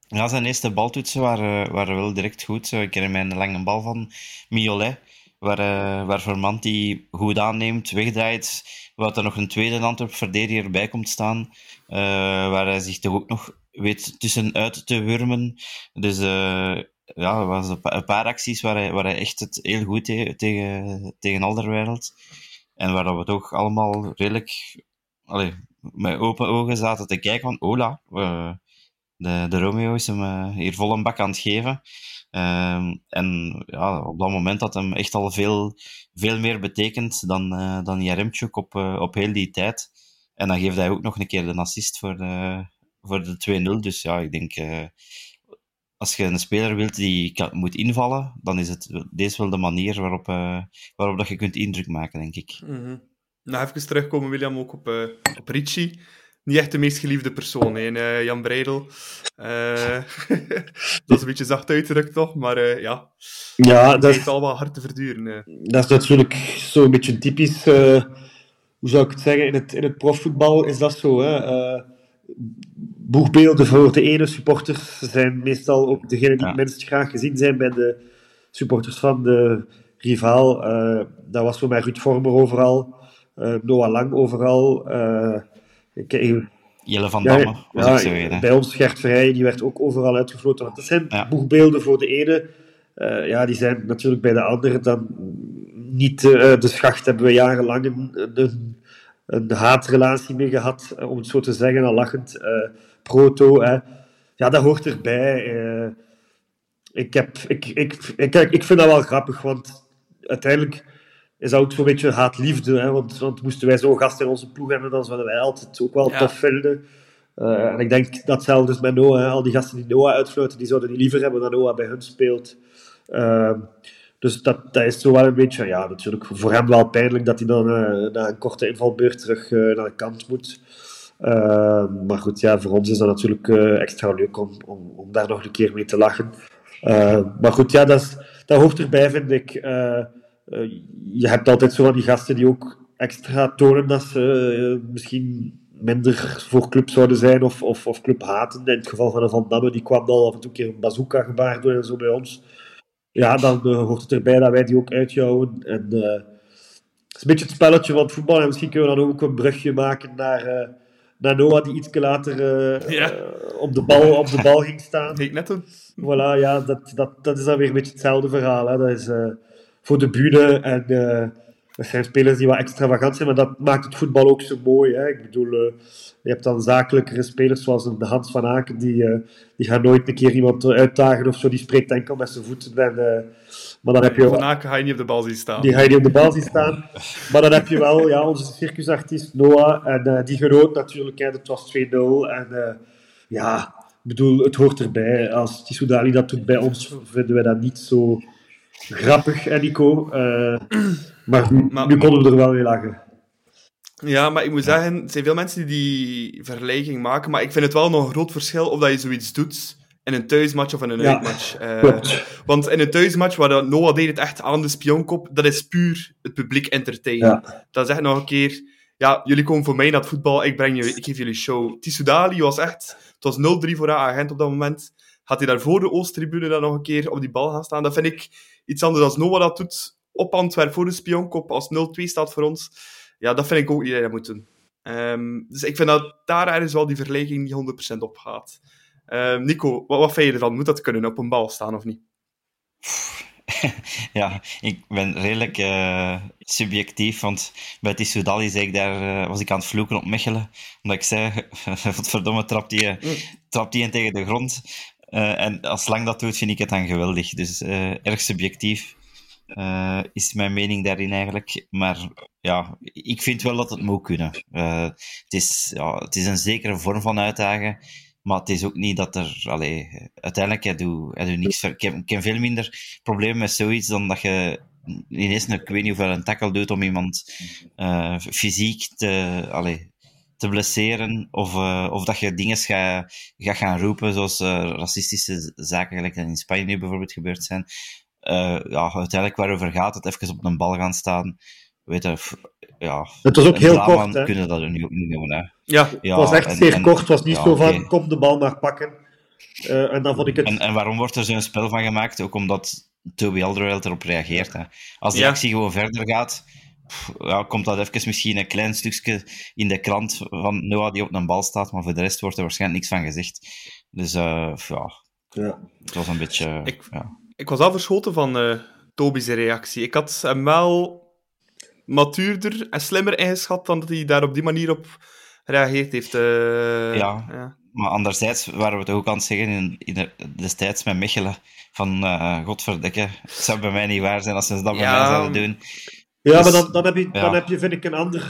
Ja, zijn eerste baltoetsen waren, waren wel direct goed. Ik herinner mij een lange bal van Miolet, waar, eh, waar Vermand die goed aanneemt, wegdraait, waar er nog een tweede Antwerp verdediger bij komt staan, waar hij zich toch ook nog weet tussenuit te wurmen. Dus ja, er was een pa- een paar acties waar hij, waar hij echt het heel goed tegen, tegen Alderwereld. En waar we toch allemaal redelijk allee, met open ogen zaten te kijken van, hola, eh, de, de Romeo is hem eh, hier vol een bak aan het geven. Ehm, en ja, op dat moment had hem echt al veel, veel meer betekend dan, eh dan Jaremchuk op, eh, op heel die tijd. En dan geeft hij ook nog een keer de assist voor de, voor de 2-0. Dus ja, ik denk, als je een speler wilt die kan, moet invallen, dan is het deze wel de manier waarop, eh, waarop dat je kunt indruk maken, denk ik. Mhm. Nou, even terugkomen, William, ook op, eh op Richie. Niet echt de meest geliefde persoon, hè, en, eh, Jan Breidel. Eh, dat is een beetje zacht uitgedrukt, toch? Maar eh, ja, Ja, dat is, al wel hard te verduren. dat is natuurlijk zo'n beetje typisch, eh, hoe zou ik het zeggen, in het, in het profvoetbal is dat zo. Hè? Boegbeelden voor de ene supporters zijn meestal ook degenen die Ja. minst graag gezien zijn bij de supporters van de rivaal. Eh, dat was zo met Ruud Vormer overal, eh, Noah Lang overal. eh, ik, Jelle van ja, Damme was ja, ook zo weer. bij ons Gert Verheyen, die werd ook overal uitgefloten. Want dat zijn boegbeelden voor de ene. Ja, die zijn natuurlijk bij de andere dan niet de schacht. Hebben we jarenlang een, een, een haatrelatie mee gehad, eh, om het zo te zeggen, al lachend. Eh, proto, hè. ja, dat hoort erbij. Eh, ik, heb, ik, ik, ik, ik vind dat wel grappig, want uiteindelijk is dat ook zo'n beetje haat-liefde. Hè? Want, want moesten wij zo'n gast in onze ploeg hebben, dan zouden wij altijd ook wel Ja. tof vinden. En ik denk dat hetzelfde is met Noah. Hè? Al die gasten die Noah uitfluiten, die zouden die liever hebben dan Noah bij hun speelt. Ehm, dus dat, dat is zo wel een beetje, ja, natuurlijk voor hem wel pijnlijk dat hij dan eh, na een korte invalbeurt terug eh, naar de kant moet. Ehm, maar goed, ja, voor ons is dat natuurlijk eh, extra leuk om, om, om daar nog een keer mee te lachen. Ehm, maar goed, ja, dat, is, dat hoort erbij, vind ik. Je hebt altijd zo van die gasten die ook extra tonen dat ze misschien minder voor club zouden zijn of, of, of club haten. In het geval van een Van Damme, die kwam dan af en toe een keer een bazooka gebaard doen en zo bij ons. Ja, dan eh, hoort het erbij dat wij die ook uitjouwen. En, eh, het is een beetje het spelletje van het voetbal. En misschien kunnen we dan ook een brugje maken naar, eh, naar Noah, die iets later Ja. op, de bal, op de bal ging staan. Ik net doen. Voilà, ja, dat, dat, dat is dan weer een beetje hetzelfde verhaal. Hè. Dat is voor de bühne en dat zijn spelers die wat extravagant zijn, maar dat maakt het voetbal ook zo mooi. Hè. Ik bedoel, eh, je hebt dan zakelijkere spelers zoals een Hans van Aken, die, eh, die gaan nooit een keer iemand uitdagen of zo, die spreekt enkel met zijn voeten. En, eh, maar dan heb je Van Aken ga je niet op de bal zien staan. die ga je niet op de bal zien staan. Maar dan heb je wel ja, onze circusartiest Noah. En eh, die genoot natuurlijk. Hè, het was 2-0. En eh, ja, ik bedoel, het hoort erbij. Als Tissoudali dat doet bij ons, vinden wij dat niet zo grappig, Nico. Eh, maar nu, Maar- nu konden we er wel mee lachen. Ja, maar ik moet zeggen, er zijn veel mensen die die vergelijking maken, maar ik vind het wel nog een groot verschil of dat je zoiets doet in een thuismatch of in een Ja, uitmatch. Eh, want in een thuismatch, waar Noah deed het echt aan de spionkop, dat is puur het publiek entertainen. Ja. Dat is echt nog een keer, ja, jullie komen voor mij naar het voetbal, ik, breng je, ik geef jullie show. Tissoudali was echt, het was 0-3 voor haar agent op dat moment. gaat hij daar voor de Oosttribune dan nog een keer op die bal gaan staan. Dat vind ik iets anders dan Noah dat doet op Antwerp voor de spionkop als 0-2 staat voor ons. Ja, dat vind ik ook niet dat hij dat moet doen. Ehm, dus ik vind dat daar ergens wel die vergelijking niet 100% op gaat. Ehm, Nico, wat, wat vind je ervan? Moet dat kunnen op een bal staan of niet? ja, ik ben redelijk uh, subjectief, want bij Tissoudali zei ik daar, uh, was ik aan het vloeken op Mechelen, omdat ik zei, verdomme, trap die, mm. trap die in tegen de grond. Uh, en als Lang dat doet, vind ik het dan geweldig. Dus erg subjectief is mijn mening daarin eigenlijk. Maar ja, ik vind wel dat het moet kunnen. het, is, ja, het is een zekere vorm van uitdagen. Maar het is ook niet dat er... Allee, uiteindelijk, hij doet, doet. Ik heb, veel minder problemen met zoiets dan dat je ineens een, ik weet niet hoeveel een tackle doet om iemand fysiek te, allee, te blesseren. Of, uh, of dat je dingen gaat ga gaan roepen, zoals uh, racistische zaken, gelijk in Spanje nu bijvoorbeeld gebeurd zijn. ja, uiteindelijk waarover gaat het, even op een bal gaan staan. Weet je, ja, het was ook heel kort. Hè? kunnen dat er nu ook niet doen. Hè. Ja, het was echt zeer kort. Het was niet zo van, kom de bal maar pakken. Uh, en dan vond ik het... En, en waarom wordt er zo'n spel van gemaakt? Ook omdat Toby Alderweireld erop reageert. Hè. Als die actie gewoon verder gaat, ja, komt dat even misschien een klein stukje in de krant van Noah die op een bal staat, maar voor de rest wordt er waarschijnlijk niks van gezegd. Dus uh, ja, ja, het was een beetje... Ik, ja. ik was al verschoten van uh, Toby's reactie. Ik had hem wel matuurder en slimmer ingeschat dan dat hij daar op die manier op gereageerd heeft. Uh, ja, ja, maar anderzijds waren we het ook aan het zeggen in, in de, destijds met Mechelen van uh, godverdikke, het zou bij mij niet waar zijn als ze dat bij mij zouden doen. Ja, dus, maar dan, dan, heb je, dan heb je, vind ik, een andere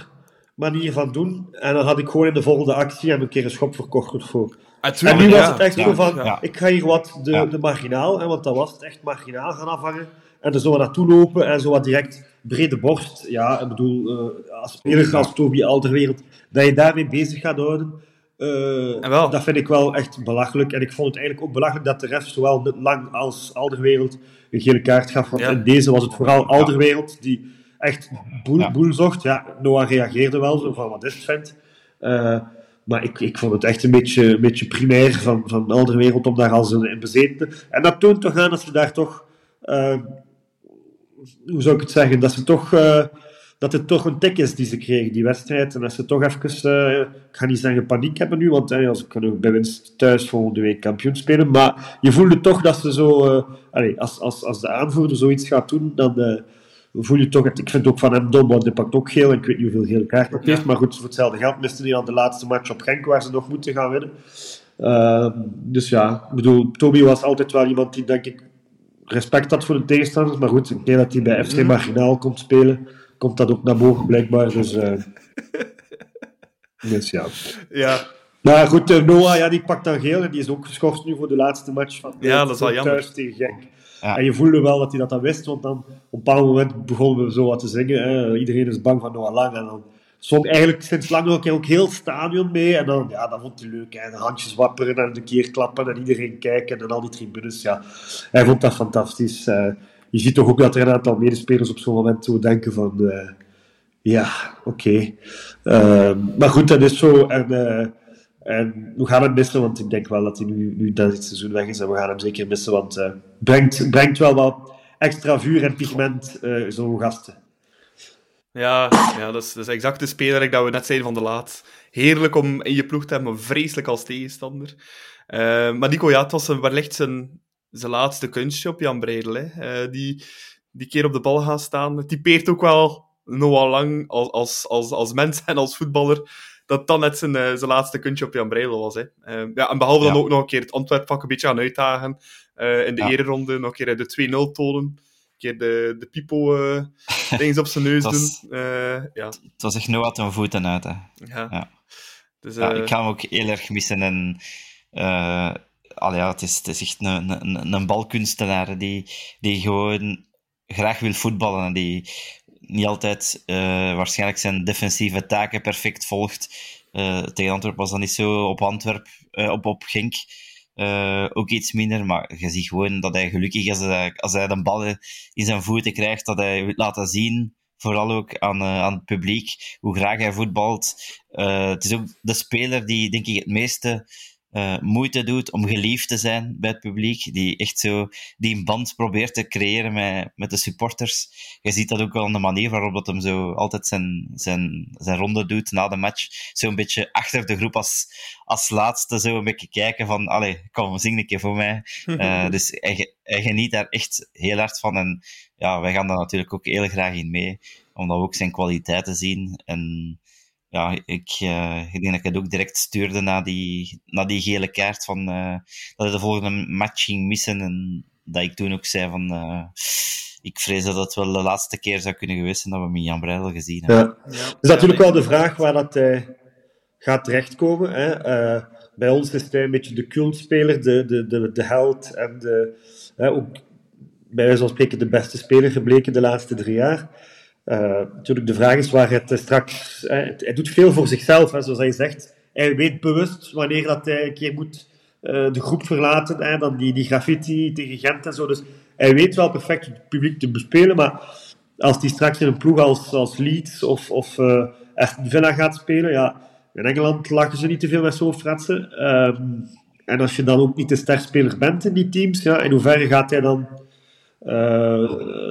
manier van doen. En dan had ik gewoon in de volgende actie een keer een schop verkocht voor. En nu was het echt zo van, ik ga hier wat de, de marginaal, hè, want dat was het echt marginaal gaan afhangen. En er zo wat naartoe lopen en zo wat direct brede borst. Ja, ik bedoel, uh, als speler als Toby Alderwereld, dat je daarmee bezig gaat houden, uh, dat vind ik wel echt belachelijk. En ik vond het eigenlijk ook belachelijk dat de ref zowel Lang als Alderwereld een gele kaart gaf. Want in deze was het vooral Alderwereld die echt boel, boel zocht. Ja, Noah reageerde wel zo van, wat is het, vent? Uh, maar ik, ik vond het echt een beetje, een beetje primair van, van Alderwereld om daar als een, in bezeten. En dat toont toch aan dat ze daar toch hoe zou ik het zeggen, dat ze toch, uh, dat het toch een tik is die ze kregen, die wedstrijd. En dat ze toch even, uh, ik ga niet zeggen paniek hebben nu, want als ik kan bij winst thuis volgende week kampioen spelen. Maar je voelde toch dat ze zo, allez, als, als, als de aanvoerder zoiets gaat doen, dan voel je toch, ik vind ook van hem dom, want hij pakt ook geel en ik weet niet hoeveel gele kaarten hij heeft. Maar goed, voor hetzelfde geld miste hij aan de laatste match op Genk, waar ze nog moeten gaan winnen. Uh, dus ja, ik bedoel, Toby was altijd wel iemand die, denk ik, respect had voor de tegenstanders. Maar goed, ik denk dat hij bij FC. Marginaal komt spelen. Komt dat ook naar boven, blijkbaar. Dus, uh, dus ja. ja. Maar goed, uh, Noah, ja, die pakt dan geel. En die is ook geschorst nu voor de laatste match van ja, dat is wel jammer. thuis tegen Genk. En je voelde wel dat hij dat dan wist. Want dan op een bepaald moment begonnen we zo wat te zingen. Hè. Iedereen is bang van Noah Lang. En dan stond eigenlijk sinds lang ook, ook heel stadion mee. En dan, ja, dat vond hij leuk. Hè. De handjes wapperen en de keer klappen en iedereen kijken en al die tribunes. Ja. Hij vond dat fantastisch. Uh, je ziet toch ook dat er een aantal medespelers op zo'n moment zo denken van... Uh, ja, oké. Uh, maar goed, dat is zo. En, uh, en we gaan hem missen, want ik denk wel dat hij nu, nu dit seizoen weg is. En we gaan hem zeker missen, want het brengt, brengt wel wat extra vuur en pigment, zo'n gasten. Ja, ja dat, is, dat is exact de speler dat we net zeiden van de laat. Heerlijk om in je ploeg te hebben, vreselijk als tegenstander. Uh, maar Nico, ja, het was wellicht zijn, zijn laatste kunstje op Jan Breidel. Uh, die, die keer op de bal gaan staan. Het typeert ook wel Noah Lang als, als, als, als mens en als voetballer. Dat dat net zijn, uh, zijn laatste kunstje op Jan Breidel was. Hè. ja, en behalve ja. dan ook nog een keer het Antwerpvak een beetje aan uitdagen. in de ja. ereronde nog een keer de 2-0 tonen keer de, de pipo uh, dingen op zijn neus doen. Uh, ja. Het was echt Noah ten voeten uit. Hè. Ja. ja. Dus, ja, ik ga hem ook heel erg missen. En, allee, ja, het, is, het is echt een, een, een balkunstenaar die, die gewoon graag wil voetballen en die niet altijd waarschijnlijk zijn defensieve taken perfect volgt. tegen Antwerpen was dat niet zo op Antwerp, op, op Genk. Uh, ook iets minder, maar je ziet gewoon dat hij gelukkig is als hij, als hij de bal in zijn voeten krijgt, dat hij laten zien, vooral ook aan, uh, aan het publiek, hoe graag hij voetbalt. Uh, het is ook de speler die, denk ik, het meeste uh, moeite doet om geliefd te zijn bij het publiek. Die echt zo die een band probeert te creëren met, met de supporters. Je ziet dat ook aan de manier waarop dat hem zo altijd zijn, zijn, zijn ronde doet na de match. Zo een beetje achter de groep als, als laatste zo een beetje kijken van, allee, kom, zing een keer voor mij. Uh, dus hij, hij geniet daar echt heel hard van. En ja, wij gaan daar natuurlijk ook heel graag in mee. Omdat we ook zijn kwaliteiten zien. En ja, ik, uh, ik denk dat ik het ook direct stuurde naar die, naar die gele kaart van uh, dat de volgende match ging missen. En dat ik toen ook zei van uh, ik vrees dat het wel de laatste keer zou kunnen geweest zijn dat we Mian Breidel gezien hebben. Ja. Ja. is natuurlijk wel de vraag waar dat hij gaat terechtkomen. Hè? bij ons is hij een beetje de cultspeler, de, de, de, de held en de, ook bij wijze van spreken de beste speler gebleken de laatste drie jaar. Uh, natuurlijk, de vraag is waar het straks... Uh, hij doet veel voor zichzelf, hè, zoals hij zegt. Hij weet bewust wanneer dat hij een keer moet uh, de groep verlaten. Hè, dan die, die graffiti tegen Gent en zo. Dus hij weet wel perfect het publiek te bespelen, maar als hij straks in een ploeg als, als Leeds of, of Aston Villa gaat spelen, ja, in Engeland lachen ze niet te veel met zo'n fratsen. Um, en als je dan ook niet de sterspeler bent in die teams, ja, in hoeverre gaat hij dan uh,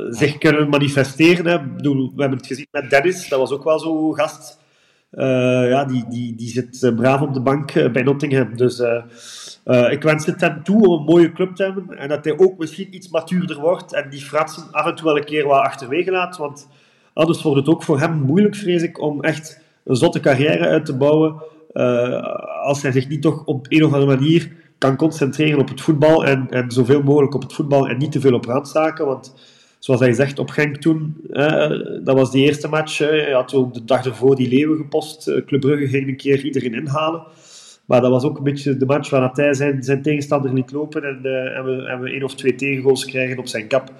zich kunnen manifesteren. Hè. We hebben het gezien met Dennis, dat was ook wel zo'n gast. Uh, ja, die, die, die zit braaf op de bank bij Nottingham. Dus ik wens het hem toe om een mooie club te hebben. En dat hij ook misschien iets matuurder wordt en die fratsen af en toe wel een keer wat achterwege laat. Want anders wordt het ook voor hem moeilijk, vrees ik, om echt een zotte carrière uit te bouwen. als hij zich niet toch op een of andere manier kan concentreren op het voetbal en, en zoveel mogelijk op het voetbal en niet te veel op randzaken. Want zoals hij zegt, op Genk toen, eh, dat was die eerste match. Eh, hij had ook de dag ervoor die leeuwen gepost. Uh, Club Brugge ging een keer iedereen inhalen. Maar dat was ook een beetje de match waar hij zijn, zijn tegenstander liet lopen en, uh, en, we, en we één of twee tegengoals krijgen op zijn kap.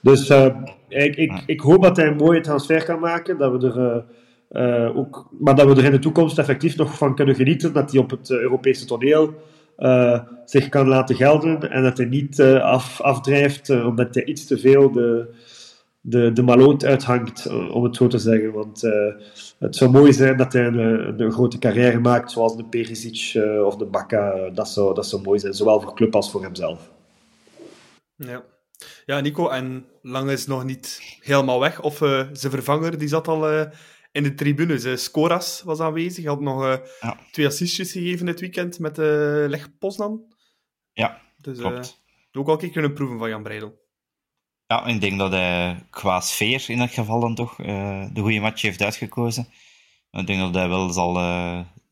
Dus uh, ik, ik, ik hoop dat hij een mooie transfer kan maken. Dat we er, uh, ook, maar dat we er in de toekomst effectief nog van kunnen genieten. Dat hij op het Europese toneel uh, zich kan laten gelden en dat hij niet uh, af, afdrijft uh, omdat hij iets te veel de, de, de maloot uithangt, om het zo te zeggen. Want het zou mooi zijn dat hij een, grote carrière maakt, zoals de Perisic of de Bakka. dat, zou, dat zou mooi zijn, zowel voor club als voor hemzelf. Ja. Ja, Nico, en Lang is nog niet helemaal weg. Of zijn vervanger, die zat al in de tribunes. Uh, Skoras was aanwezig. Hij had nog uh, ja. twee assistjes gegeven dit weekend met uh, Leg Poznan. Ja, dus, klopt. ook al kunnen proeven van Jan Breidel. Ja, ik denk dat hij qua sfeer in dat geval dan toch de goede match heeft uitgekozen. Ik denk dat hij wel zal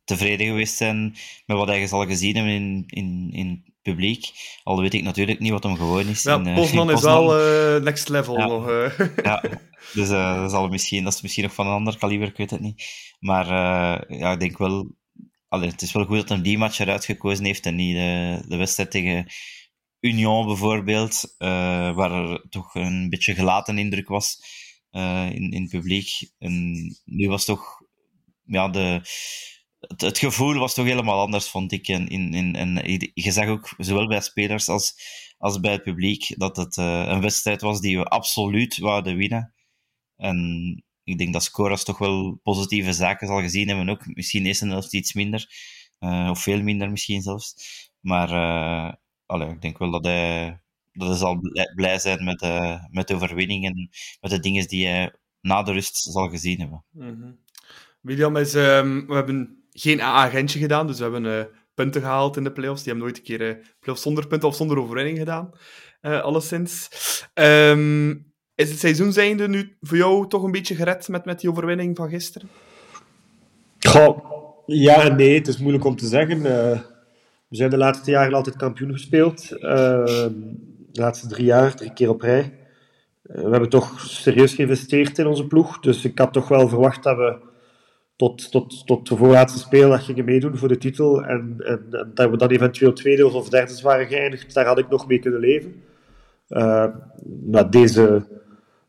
tevreden geweest zijn met wat hij zal gezien hebben in, in, in publiek. Al weet ik natuurlijk niet wat hem gewoon is. Ja, in, Poznan is wel next level ja. nog. ja, dus dat, zal misschien, dat is misschien nog van een ander kaliber, ik weet het niet. Maar ja, ik denk wel... Allee, het is wel goed dat hij die match eruit gekozen heeft en niet de, de wedstrijd tegen Union bijvoorbeeld, uh, waar er toch een beetje gelaten indruk was in, in het publiek. En nu was toch... Ja, de, het, gevoel was toch helemaal anders, vond ik. En, in, in, en je zag ook, zowel bij spelers als, als bij het publiek, dat het een wedstrijd was die we absoluut wouden winnen. En ik denk dat Scoras toch wel positieve zaken zal gezien hebben ook. Misschien is het iets minder. Uh, of veel minder misschien zelfs. Maar uh, ik denk wel dat hij, dat hij zal blij zijn met, met de overwinning en met de dingen die hij na de rust zal gezien hebben. -hmm. William, is, um, we hebben geen agentje gedaan, dus we hebben punten gehaald in de playoffs. Die hebben nooit een keer playoffs zonder punten of zonder overwinning gedaan. alleszins. Um, is het seizoen zijnde nu voor jou toch een beetje gered met, met die overwinning van gisteren? Ja en nee, het is moeilijk om te zeggen. We zijn de laatste jaren altijd kampioen gespeeld. Uh, de laatste drie jaar, drie keer op rij. We hebben toch serieus geïnvesteerd in onze ploeg. Dus ik had toch wel verwacht dat we tot, tot, tot de voorlaatste speeldag gingen meedoen voor de titel. En, en, dat we dan eventueel tweede of derde waren geëindigd. Daar had ik nog mee kunnen leven. maar deze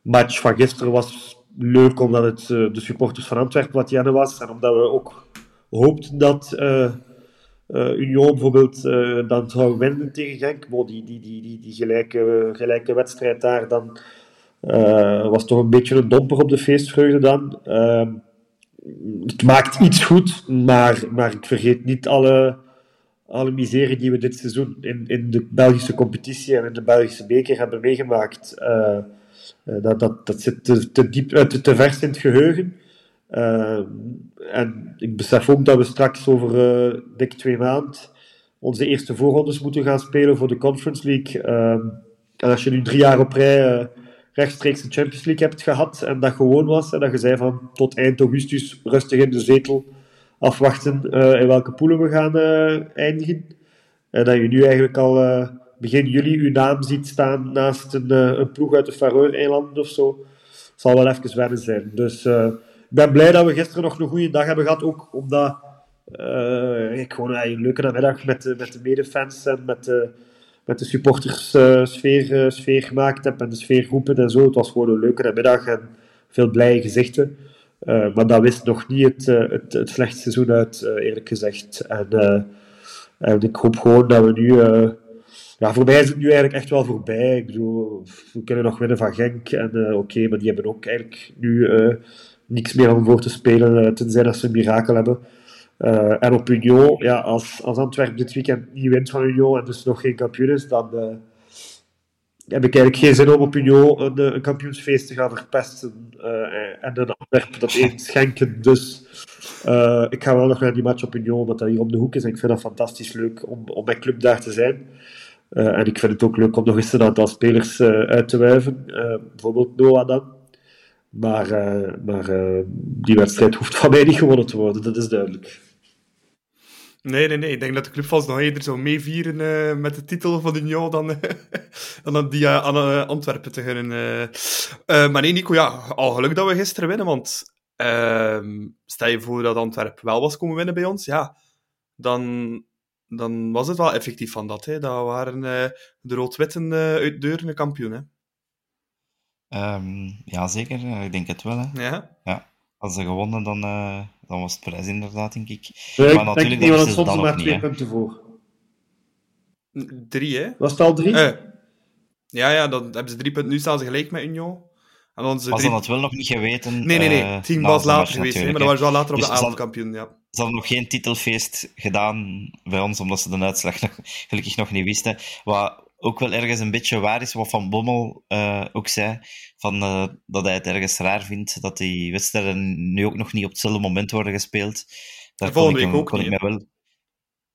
match van gisteren was leuk omdat het uh, de supporters van Antwerpen wat was. En omdat we ook hoopten dat uh, uh, Union bijvoorbeeld dan zou winnen tegen Genk. Maar die, die, die, die, die gelijke, gelijke wedstrijd daar dan was toch een beetje een domper op de feestvreugde dan. Het maakt iets goed, maar, maar ik vergeet niet alle, alle miserie die we dit seizoen in, in de Belgische competitie en in de Belgische beker hebben meegemaakt, uh, dat, dat, dat zit te, te diep, te, te vers in het geheugen. En ik besef ook dat we straks over uh, dik twee maanden onze eerste voorrondes moeten gaan spelen voor de Conference League. En als je nu drie jaar op rij rechtstreeks de Champions League hebt gehad en dat gewoon was, en dat je zei van tot eind augustus rustig in de zetel afwachten uh, in welke poelen we gaan uh, eindigen. En dat je nu eigenlijk al uh, begin juli uw naam ziet staan naast een, een ploeg uit de Faroe-eilanden of zo, zal wel even wennen zijn. Dus ik ben blij dat we gisteren nog een goede dag hebben gehad, ook omdat ik gewoon een leuke namiddag met, met de medefans en met de, met de supporters sfeer, sfeer gemaakt heb en de sfeergroepen en zo. Het was gewoon een leuke namiddag en veel blije gezichten. Uh, maar dat wist nog niet het, uh, het, het seizoen uit, uh, eerlijk gezegd. En, en, ik hoop gewoon dat we nu. ja, voor mij is het nu eigenlijk echt wel voorbij. Ik bedoel, we kunnen nog winnen van Genk. En oké, maar die hebben ook eigenlijk nu niks meer om voor te spelen, tenzij dat ze een mirakel hebben. En op Union, ja, als, als Antwerpen dit weekend niet wint van Union en dus nog geen kampioen is, dan heb ik eigenlijk geen zin om op Union een, een kampioensfeest te gaan verpesten en een Antwerpen dat één schenken. Dus ik ga wel nog naar die match op Union, omdat dat hier om de hoek is. En ik vind dat fantastisch leuk om, om mijn club daar te zijn. En ik vind het ook leuk om nog eens een aantal spelers uit te wuiven. bijvoorbeeld Noah dan. Maar, maar die wedstrijd hoeft van mij niet gewonnen te worden, dat is duidelijk. Nee, nee, nee. Ik denk dat de clubfans nog eerder zou meevieren uh, met de titel van Union dan, uh, dan die uh, aan Antwerpen te gunnen. maar nee, Nico, ja, al geluk dat we gisteren winnen, want ehm, stel je voor dat Antwerpen wel was komen winnen bij ons, ja, dan, dan was het wel effectief van dat. Hè. Dat waren de rood-witten uit Deurne kampioen. Hè. Um, ja, zeker. Ik denk het wel. Hè. Ja. ja. Als ze gewonnen, dan, uh, dan was het prijs inderdaad, denk ik. Nee, maar natuurlijk het stond maar twee punten voor. Drie, hè? Was het al drie? Uh, ja, ja, dan hebben ze drie punten. Nu staan ze gelijk met Union. En dan ze was drie... dat wel nog niet geweten? Nee, nee, nee. Het team was later geweest, maar dat was wel later op dus de avondkampioen, ja. Ze hadden nog geen titelfeest gedaan bij ons, omdat ze de uitslag nog, gelukkig nog niet wisten. Wat ook wel ergens een beetje waar is, wat Van Bommel uh, ook zei, van, uh, dat hij het ergens raar vindt dat die wedstrijden nu ook nog niet op hetzelfde moment worden gespeeld. Daar volgende week ook niet. Ik wel...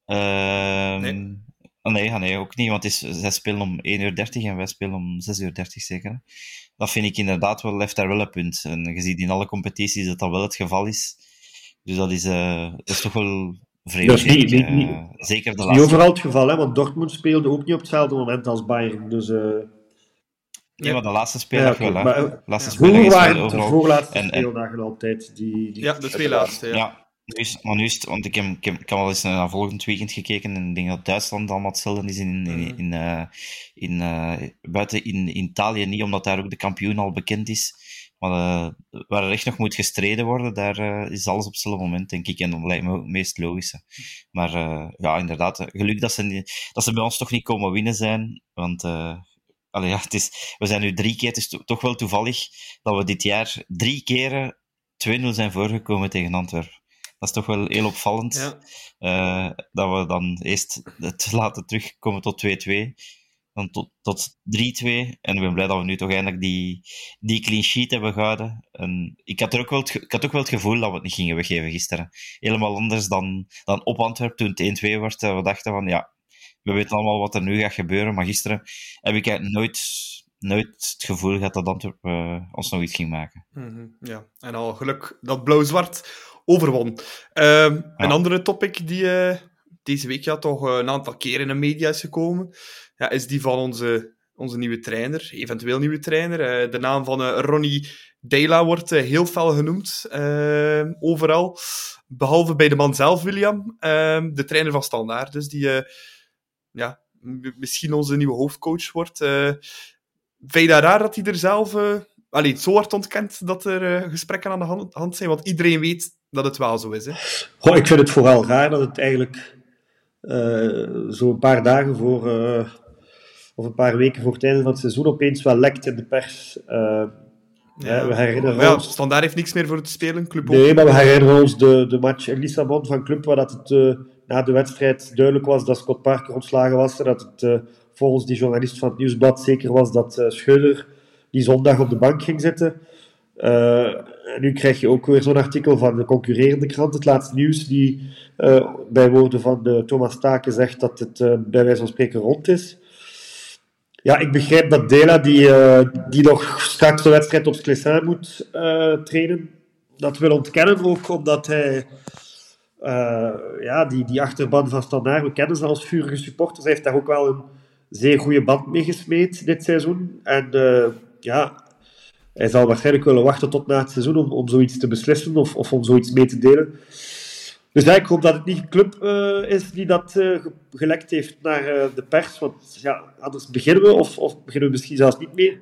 Uh, nee. Oh, nee, nee, ook niet, want is, zij spelen om 1 uur 30 en wij spelen om 6 uur 30 zeker. Dat vind ik inderdaad wel, heeft daar wel een punt. En je ziet in alle competities dat dat wel het geval is. Dus dat is, uh, dat is toch wel vreemd. Is niet, niet, niet, uh, zeker de laatste. Niet overal het geval, hè, want Dortmund speelde ook niet op hetzelfde moment als Bayern. Dus, uh... Ja, maar de laatste speeldag ja, okay, wel, hè. Maar, laatste ja. speeldag is. De voorlaatste en, speeldagen altijd. Die, die ja, de twee laatste, ja. ja. Nu is, maar nu is het, want ik heb, ik heb, ik heb wel eens naar volgend weekend gekeken en ik denk dat Duitsland allemaal hetzelfde is in, in, in, in, uh, in uh, buiten in, in Italië niet, omdat daar ook de kampioen al bekend is. Maar uh, waar er echt nog moet gestreden worden, daar uh, is alles op hetzelfde moment, denk ik. En dat lijkt me het meest logische. Maar uh, ja, inderdaad, geluk dat ze, dat ze bij ons toch niet komen winnen zijn. Want allee, ja, het is, we zijn nu drie keer, het is to toch wel toevallig dat we dit jaar drie keren 2-0 zijn voorgekomen tegen Antwerpen. Dat is toch wel heel opvallend. Ja. dat we dan eerst het laten terugkomen tot 2-2 dan tot, tot 3-2. En ik ben blij dat we nu toch eindelijk die, die clean sheet hebben gehouden. En ik, had er ook wel het, ik had ook wel het gevoel dat we het niet gingen weggeven gisteren. Helemaal anders dan, dan op Antwerpen toen het 1-2 werd. We dachten van ja, we weten allemaal wat er nu gaat gebeuren. Maar gisteren heb ik eigenlijk nooit, nooit het gevoel gehad dat Antwerpen uh, ons nog iets ging maken. Mm -hmm, ja, en al geluk dat blauw-zwart overwon. Ja. Een andere topic die uh, deze week ja, toch een aantal keer in de media is gekomen ja, is die van onze, onze nieuwe trainer, eventueel nieuwe trainer. Uh, de naam van uh, Ronnie Deila wordt uh, heel fel genoemd, overal. Behalve bij de man zelf, William, de trainer van Standaard. Dus die ja, misschien onze nieuwe hoofdcoach wordt. vind je dat raar dat hij er zelf allee, zo hard ontkent dat er gesprekken aan de hand, zijn? Want iedereen weet dat het wel zo is. Hè? Ik vind het vooral raar dat het eigenlijk zo een paar dagen voor of een paar weken voor het einde van het seizoen opeens wel lekt in de pers. Uh, ja. we herinneren ja, ons... Standaard heeft niks meer voor te spelen, Club Nee, maar we herinneren ons de, de match in Lissabon van Club, waar dat het uh, na de wedstrijd duidelijk was dat Scott Parker ontslagen was. En dat het volgens die journalist van het Nieuwsblad zeker was dat Scheuder die zondag op de bank ging zitten. en nu krijg je ook weer zo'n artikel van de concurrerende krant, het laatste nieuws, die bij woorden van Thomas Taken zegt dat het bij wijze van spreken rond is. Ja, ik begrijp dat Dela, die, uh, die nog straks de wedstrijd op Sclessin moet uh, trainen, dat wil ontkennen ook omdat hij uh, ja, die, die achterban van Standaard, we kennen ze als vurige supporters, hij heeft daar ook wel een zeer goede band mee gesmeed dit seizoen. En ja, hij zal waarschijnlijk willen wachten tot na het seizoen om, om zoiets te beslissen of, of om zoiets mee te delen. Dus ja, ik hoop dat het niet een club uh, is die dat uh, gelekt heeft naar uh, de pers. Want ja, anders beginnen we, of, of beginnen we misschien zelfs niet meer,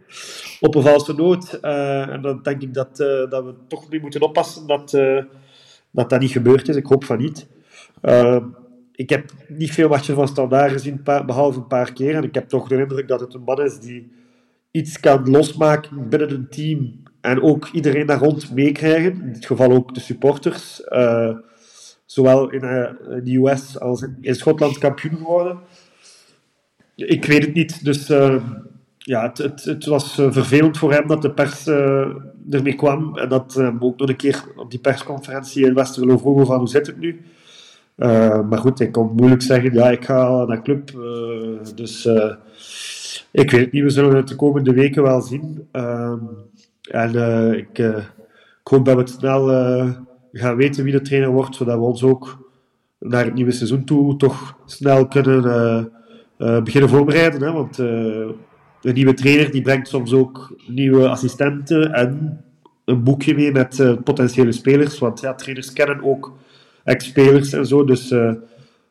op een valse noot. en dan denk ik dat, dat we toch nu moeten oppassen dat, dat dat niet gebeurd is. Ik hoop van niet. ik heb niet veel matchen van Standaard gezien, behalve een paar keer. En ik heb toch de indruk dat het een man is die iets kan losmaken binnen een team. En ook iedereen daar rond meekrijgen. In dit geval ook de supporters zowel in uh, de US als in, Schotland kampioen geworden. Ik weet het niet, dus uh, ja, het, het, was vervelend voor hem dat de pers ermee kwam en dat ook nog een keer op die persconferentie in Westerlo vroegen van hoe zit het nu. maar goed, ik kon moeilijk zeggen, ja, ik ga naar club. dus ik weet het niet, we zullen het de komende weken wel zien. Ehm, en ik, ik hoop dat we het snel gaan weten wie de trainer wordt, zodat we ons ook naar het nieuwe seizoen toe toch snel kunnen uh, uh, beginnen voorbereiden. Hè? Want uh, een nieuwe trainer die brengt soms ook nieuwe assistenten en een boekje mee met potentiële spelers. Want ja, trainers kennen ook ex-spelers en zo. Dus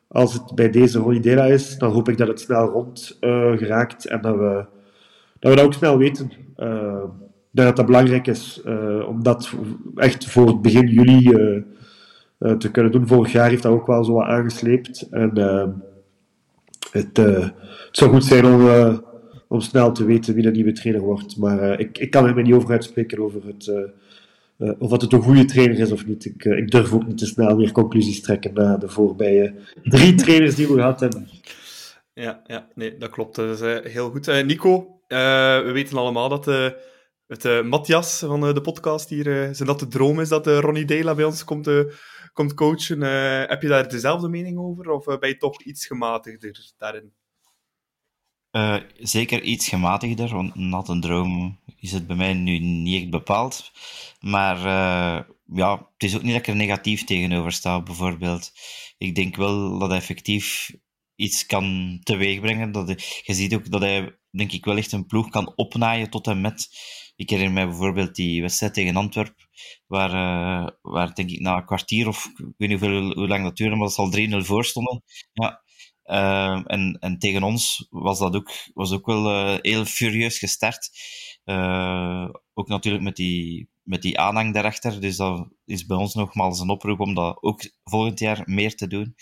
als het bij deze Ronnie Dela is, dan hoop ik dat het snel rond geraakt en dat we, dat we dat ook snel weten dat dat belangrijk is uh, om dat echt voor begin juli uh, uh, te kunnen doen. Vorig jaar heeft dat ook wel zo wat aangesleept. En het, het, zou goed zijn om, om snel te weten wie de nieuwe trainer wordt. Maar ik, ik kan er me niet over uitspreken over het, of het een goede trainer is of niet. Ik, ik durf ook niet te snel meer conclusies trekken na de voorbije drie trainers die we gehad hebben. Ja, ja nee, dat klopt. Dat is heel goed. Nico, we weten allemaal dat met uh, Matthias van uh, de podcast hier. Uh, zijn dat de droom is dat Ronnie Dela bij ons komt, komt coachen? heb je daar dezelfde mening over? Of ben je toch iets gematigder daarin? zeker iets gematigder, want nat een droom is het bij mij nu niet echt bepaald. Maar ja, het is ook niet dat ik er negatief tegenover sta, bijvoorbeeld. Ik denk wel dat hij effectief iets kan teweegbrengen. Dat je ziet ook dat hij, denk ik, wel echt een ploeg kan opnaaien tot en met ik herinner mij bijvoorbeeld die wedstrijd tegen Antwerpen, waar, uh, waar denk ik na een kwartier of ik weet niet hoeveel, hoe lang dat duurde, maar dat ze al 3-0 voor stonden. Ja. Uh, en, en tegen ons was dat ook, was ook wel uh, heel furieus gestart. ook natuurlijk met die, met die aanhang daarachter. Dus dat is bij ons nogmaals een oproep om dat ook volgend jaar meer te doen.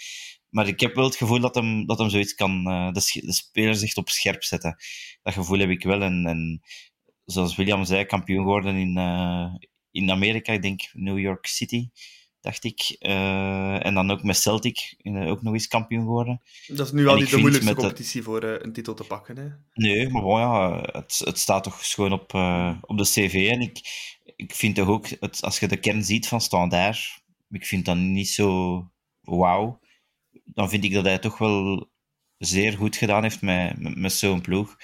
Maar ik heb wel het gevoel dat hem, dat hem zoiets kan, de, de speler zich op scherp zetten. Dat gevoel heb ik wel. En, en zoals William zei, kampioen geworden in, uh, in Amerika. Ik denk New York City, dacht ik. Uh, en dan ook met Celtic uh, ook nog eens kampioen geworden. Dat is nu al niet de moeilijkste competitie voor een titel te pakken. Hè? Nee, maar bon, ja, het, het staat toch gewoon op, op de cv. En ik, ik vind toch ook, het, als je de kern ziet van Standaard, ik vind dat niet zo wauw. Dan vind ik dat hij toch wel zeer goed gedaan heeft met, met, met zo'n ploeg.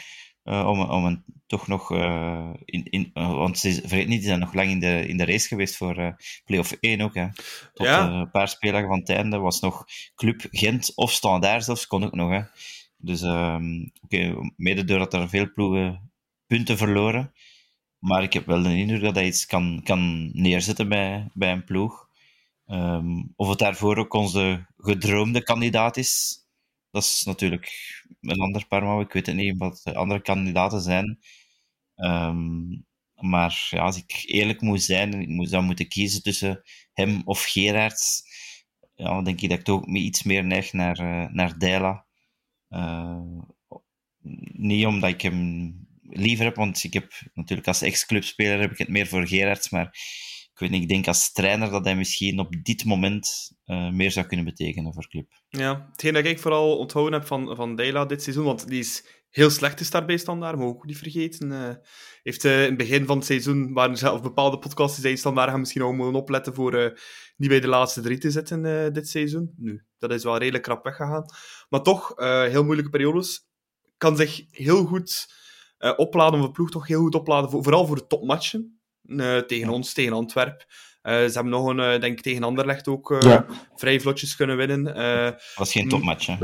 Uh, om, om een, toch nog uh, in, in uh, want ze, vergeet niet, die zijn nog lang in de, in de race geweest voor play-off 1 ook. Hè. Tot ja. een paar spelers van het einde was nog Club Gent of Standaard zelfs, kon ook nog. Hè. Dus um, okay, mede doordat er veel ploegen punten verloren. Maar ik heb wel de indruk dat hij iets kan, kan neerzetten bij, bij een ploeg. Um, of het daarvoor ook onze gedroomde kandidaat is, dat is natuurlijk een ander Parma. Ik weet het niet wat de andere kandidaten zijn. Um, maar ja, als ik eerlijk moet zijn, ik moet dan moeten kiezen tussen hem of Gerards, ja, dan denk ik dat ik toch iets meer neig naar, uh, naar Dela. Uh, niet omdat ik hem liever heb, want ik heb natuurlijk als ex-clubspeler heb ik het meer voor Gerards, maar ik weet niet, ik denk als trainer dat hij misschien op dit moment uh, meer zou kunnen betekenen voor club. Ja, hetgeen dat ik vooral onthouden heb van, van Deila dit seizoen, want die is heel slecht gestart bij Standaard, maar ook niet vergeten. Uh, heeft uh, in het begin van het seizoen, waren zelf bepaalde podcasts die zijn Standaard gaan misschien ook moeten opletten voor niet bij de laatste drie te zitten dit seizoen. Nu, dat is wel redelijk krap weggegaan. Maar toch, heel moeilijke periodes. Kan zich heel goed opladen, of ploeg toch heel goed opladen, voor, vooral voor de topmatchen. Tegen ons, tegen Antwerpen. Uh, ze hebben nog een, uh, denk ik, tegen Anderlecht ook ja. vrij vlotjes kunnen winnen. dat was geen topmatch, hè?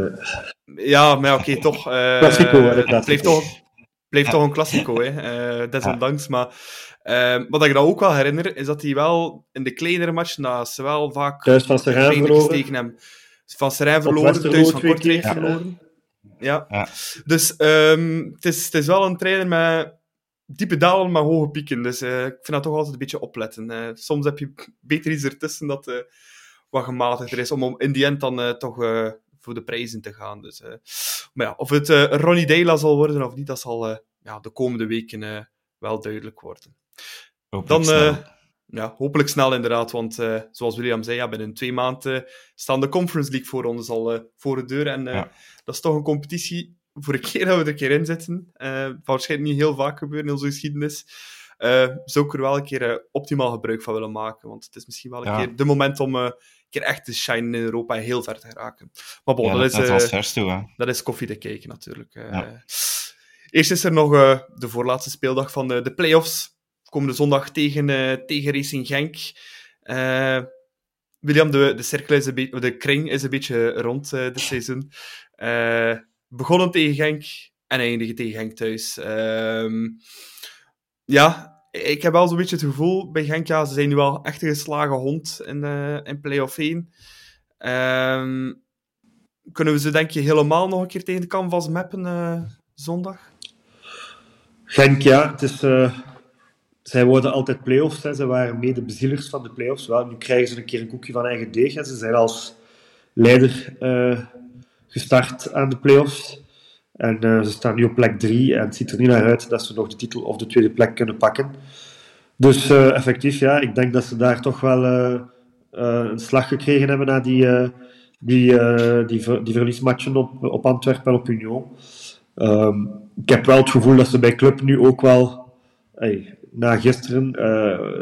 Ja, maar oké, okay, toch. klassico, Het bleef toch, ja. toch een klassico, hè? desondanks. Ja. Maar wat ik dan ook wel herinner, is dat hij wel in de kleinere matchen, dat ze wel vaak thuis van Serijn verloren. Van Serijn verloren, thuis van Kortrijk verloren. Ja. Dus um, het, is, het is wel een trainer met diepe dalen, maar hoge pieken. Dus uh, ik vind dat toch altijd een beetje opletten. Uh, soms heb je beter iets ertussen dat uh, wat gematigder is, om, om in die end dan toch voor de prijzen te gaan. Dus, maar ja, of het Ronnie Deila zal worden of niet, dat zal ja, de komende weken wel duidelijk worden. Hopelijk dan, snel. Ja, hopelijk snel inderdaad, want zoals William zei, ja, binnen twee maanden staan de Conference League voor ons al voor de deur. En Ja. dat is toch een competitie voor een keer dat we er een keer in zitten, uh, waarschijnlijk niet heel vaak gebeuren in onze geschiedenis, uh, zou ik er wel een keer uh, optimaal gebruik van willen maken. Want het is misschien wel een Ja. keer de moment om een keer echt te shinen in Europa en heel ver te geraken. Maar bon, Ja, dat, dat, is, dat eh, toe, dat is koffie te kijken natuurlijk. Eh, Ja. Eerst is er nog eh, de voorlaatste speeldag van de, de play-offs. Komende zondag tegen, eh, tegen Racing Genk. Eh, William, de, de cirkel is een beetje, de kring is een beetje rond eh dit seizoen. Begonnen tegen Genk en eindigen tegen Genk thuis. Ehm, ja, ik heb wel zo'n beetje het gevoel bij Genk, ja, ze zijn nu wel echt een geslagen hond in, eh in play-off 1. Ehm, kunnen we ze denk je helemaal nog een keer tegen de canvas mappen eh, zondag? Genk, ja, het is, eh, zij worden altijd play-offs. Ze waren mede bezielers van de play-offs. Wel, nu krijgen ze een keer een koekje van eigen deeg. Hè. Ze zijn als leider gestart aan de play-offs. En eh, ze staan nu op plek 3. En het ziet er niet naar uit dat ze nog de titel of de tweede plek kunnen pakken. Dus eh, effectief, ja, ik denk dat ze daar toch wel eh, een slag gekregen hebben na die, die, die, die verliesmatchen op, op Antwerpen en op Union. Ehm, ik heb wel het gevoel dat ze bij Club nu ook wel, na gisteren,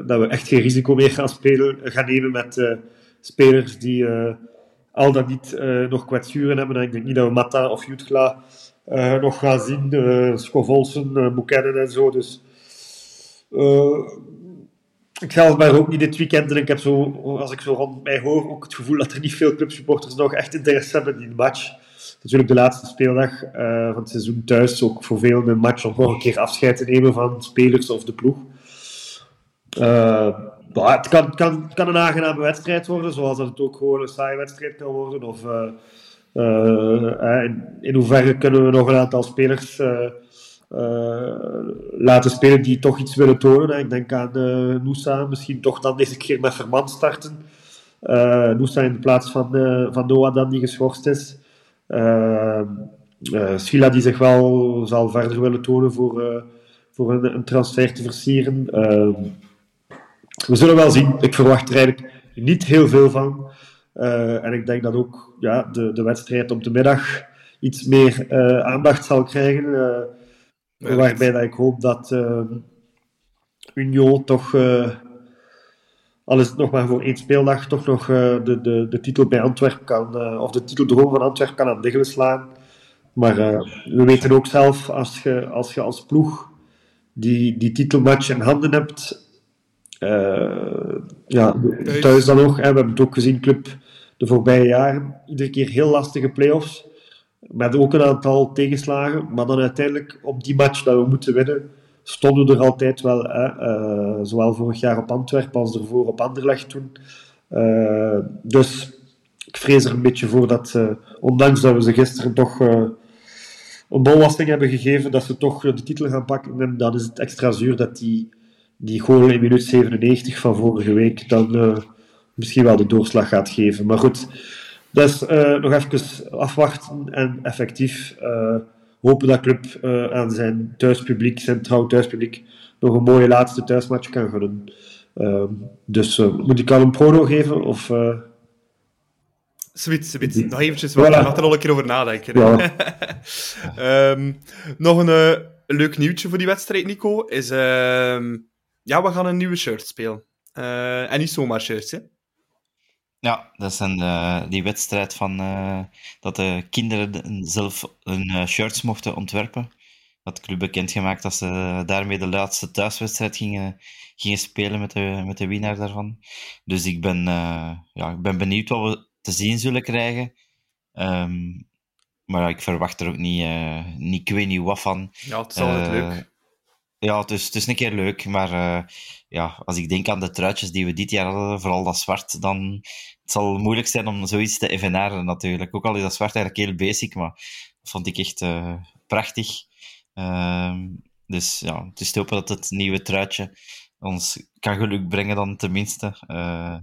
dat we echt geen risico meer gaan, spelen, gaan nemen met spelers die al dan niet eh, nog kwetsuren hebben. En ik denk niet dat we Mata of Jutgla eh, nog gaan zien. Uh, Schovolsen, uh, Buchanan en zo. Dus eh, ik zelf ben ook niet dit weekend en ik heb zo, als ik zo rond mij hoor, ook het gevoel dat er niet veel clubsupporters nog echt interesse hebben in die match. Natuurlijk de laatste speeldag eh, van het seizoen thuis, ook voor velen een match om nog een keer afscheid te nemen van spelers of de ploeg. Eh, het kan, een aangename wedstrijd worden, zoals dat het ook gewoon een saaie wedstrijd kan worden. Of eh, eh, in, hoeverre kunnen we nog een aantal spelers eh, laten spelen die toch iets willen tonen. Ik denk aan Noosa, misschien toch dan deze keer met Verman starten. Noosa in de plaats van, van Noah dan die geschorst is. Sila die zich wel zal verder willen tonen voor, voor een, een transfer te versieren. We zullen wel zien. Ik verwacht er eigenlijk niet heel veel van. Eh, en ik denk dat ook ja, de, de wedstrijd op de middag iets meer eh, aandacht zal krijgen. eh, waarbij dat ik hoop dat Union toch, al is het nog maar voor één speeldag, toch nog de, de, de titel bij Antwerpen kan, of de titeldroom van Antwerpen kan aan diggelen slaan. Maar we weten ook zelf, als je als, je als ploeg die, die titelmatch in handen hebt, ja, Thuis. dan nog, hè, we hebben het ook gezien, club de voorbije jaren, iedere keer heel lastige play-offs, met ook een aantal tegenslagen, maar dan uiteindelijk op die match dat we moeten winnen, stonden we er altijd wel, hè, eh, zowel vorig jaar op Antwerpen als ervoor op Anderlecht toen. Eh, dus ik vrees er een beetje voor dat, eh, ondanks dat we ze gisteren toch eh, een bollasting hebben gegeven, dat ze toch eh, de titel gaan pakken. En dan is het extra zuur dat die, die goal in minuut 97 van vorige week dan eh, misschien wel de doorslag gaat geven. Maar goed, dus eh, nog even afwachten en effectief eh, hopen dat Club aan zijn thuispubliek, zijn trouw thuispubliek, nog een mooie laatste thuismatch kan gunnen. Ehm, dus moet ik al een prono geven? Of, Zoiets, zoiets. Nog eventjes, wat, voilà. er al een keer over nadenken. Ja. um, nog een uh, leuk nieuwtje voor die wedstrijd, Nico, is... Uh, ja, we gaan een nieuwe shirt spelen. Uh, en niet zomaar shirts, hè. Ja, dat is een, die wedstrijd van dat de kinderen zelf hun shirts mochten ontwerpen. Dat club bekendgemaakt dat ze daarmee de laatste thuiswedstrijd gingen, gingen spelen met de, met de winnaar daarvan. Dus ik ben, ja, ik ben benieuwd wat we te zien zullen krijgen. Um, maar ik verwacht er ook niet, niet, ik weet niet wat van. Ja, het is altijd uh, leuk. Ja, het is, het is een keer leuk, maar uh, ja, als ik denk aan de truitjes die we dit jaar hadden, vooral dat zwart, dan het zal moeilijk zijn om zoiets te evenaren natuurlijk. Ook al is dat zwart eigenlijk heel basic, maar dat vond ik echt prachtig. Ehm, dus ja, het is te hopen dat het nieuwe truitje ons kan geluk brengen dan tenminste.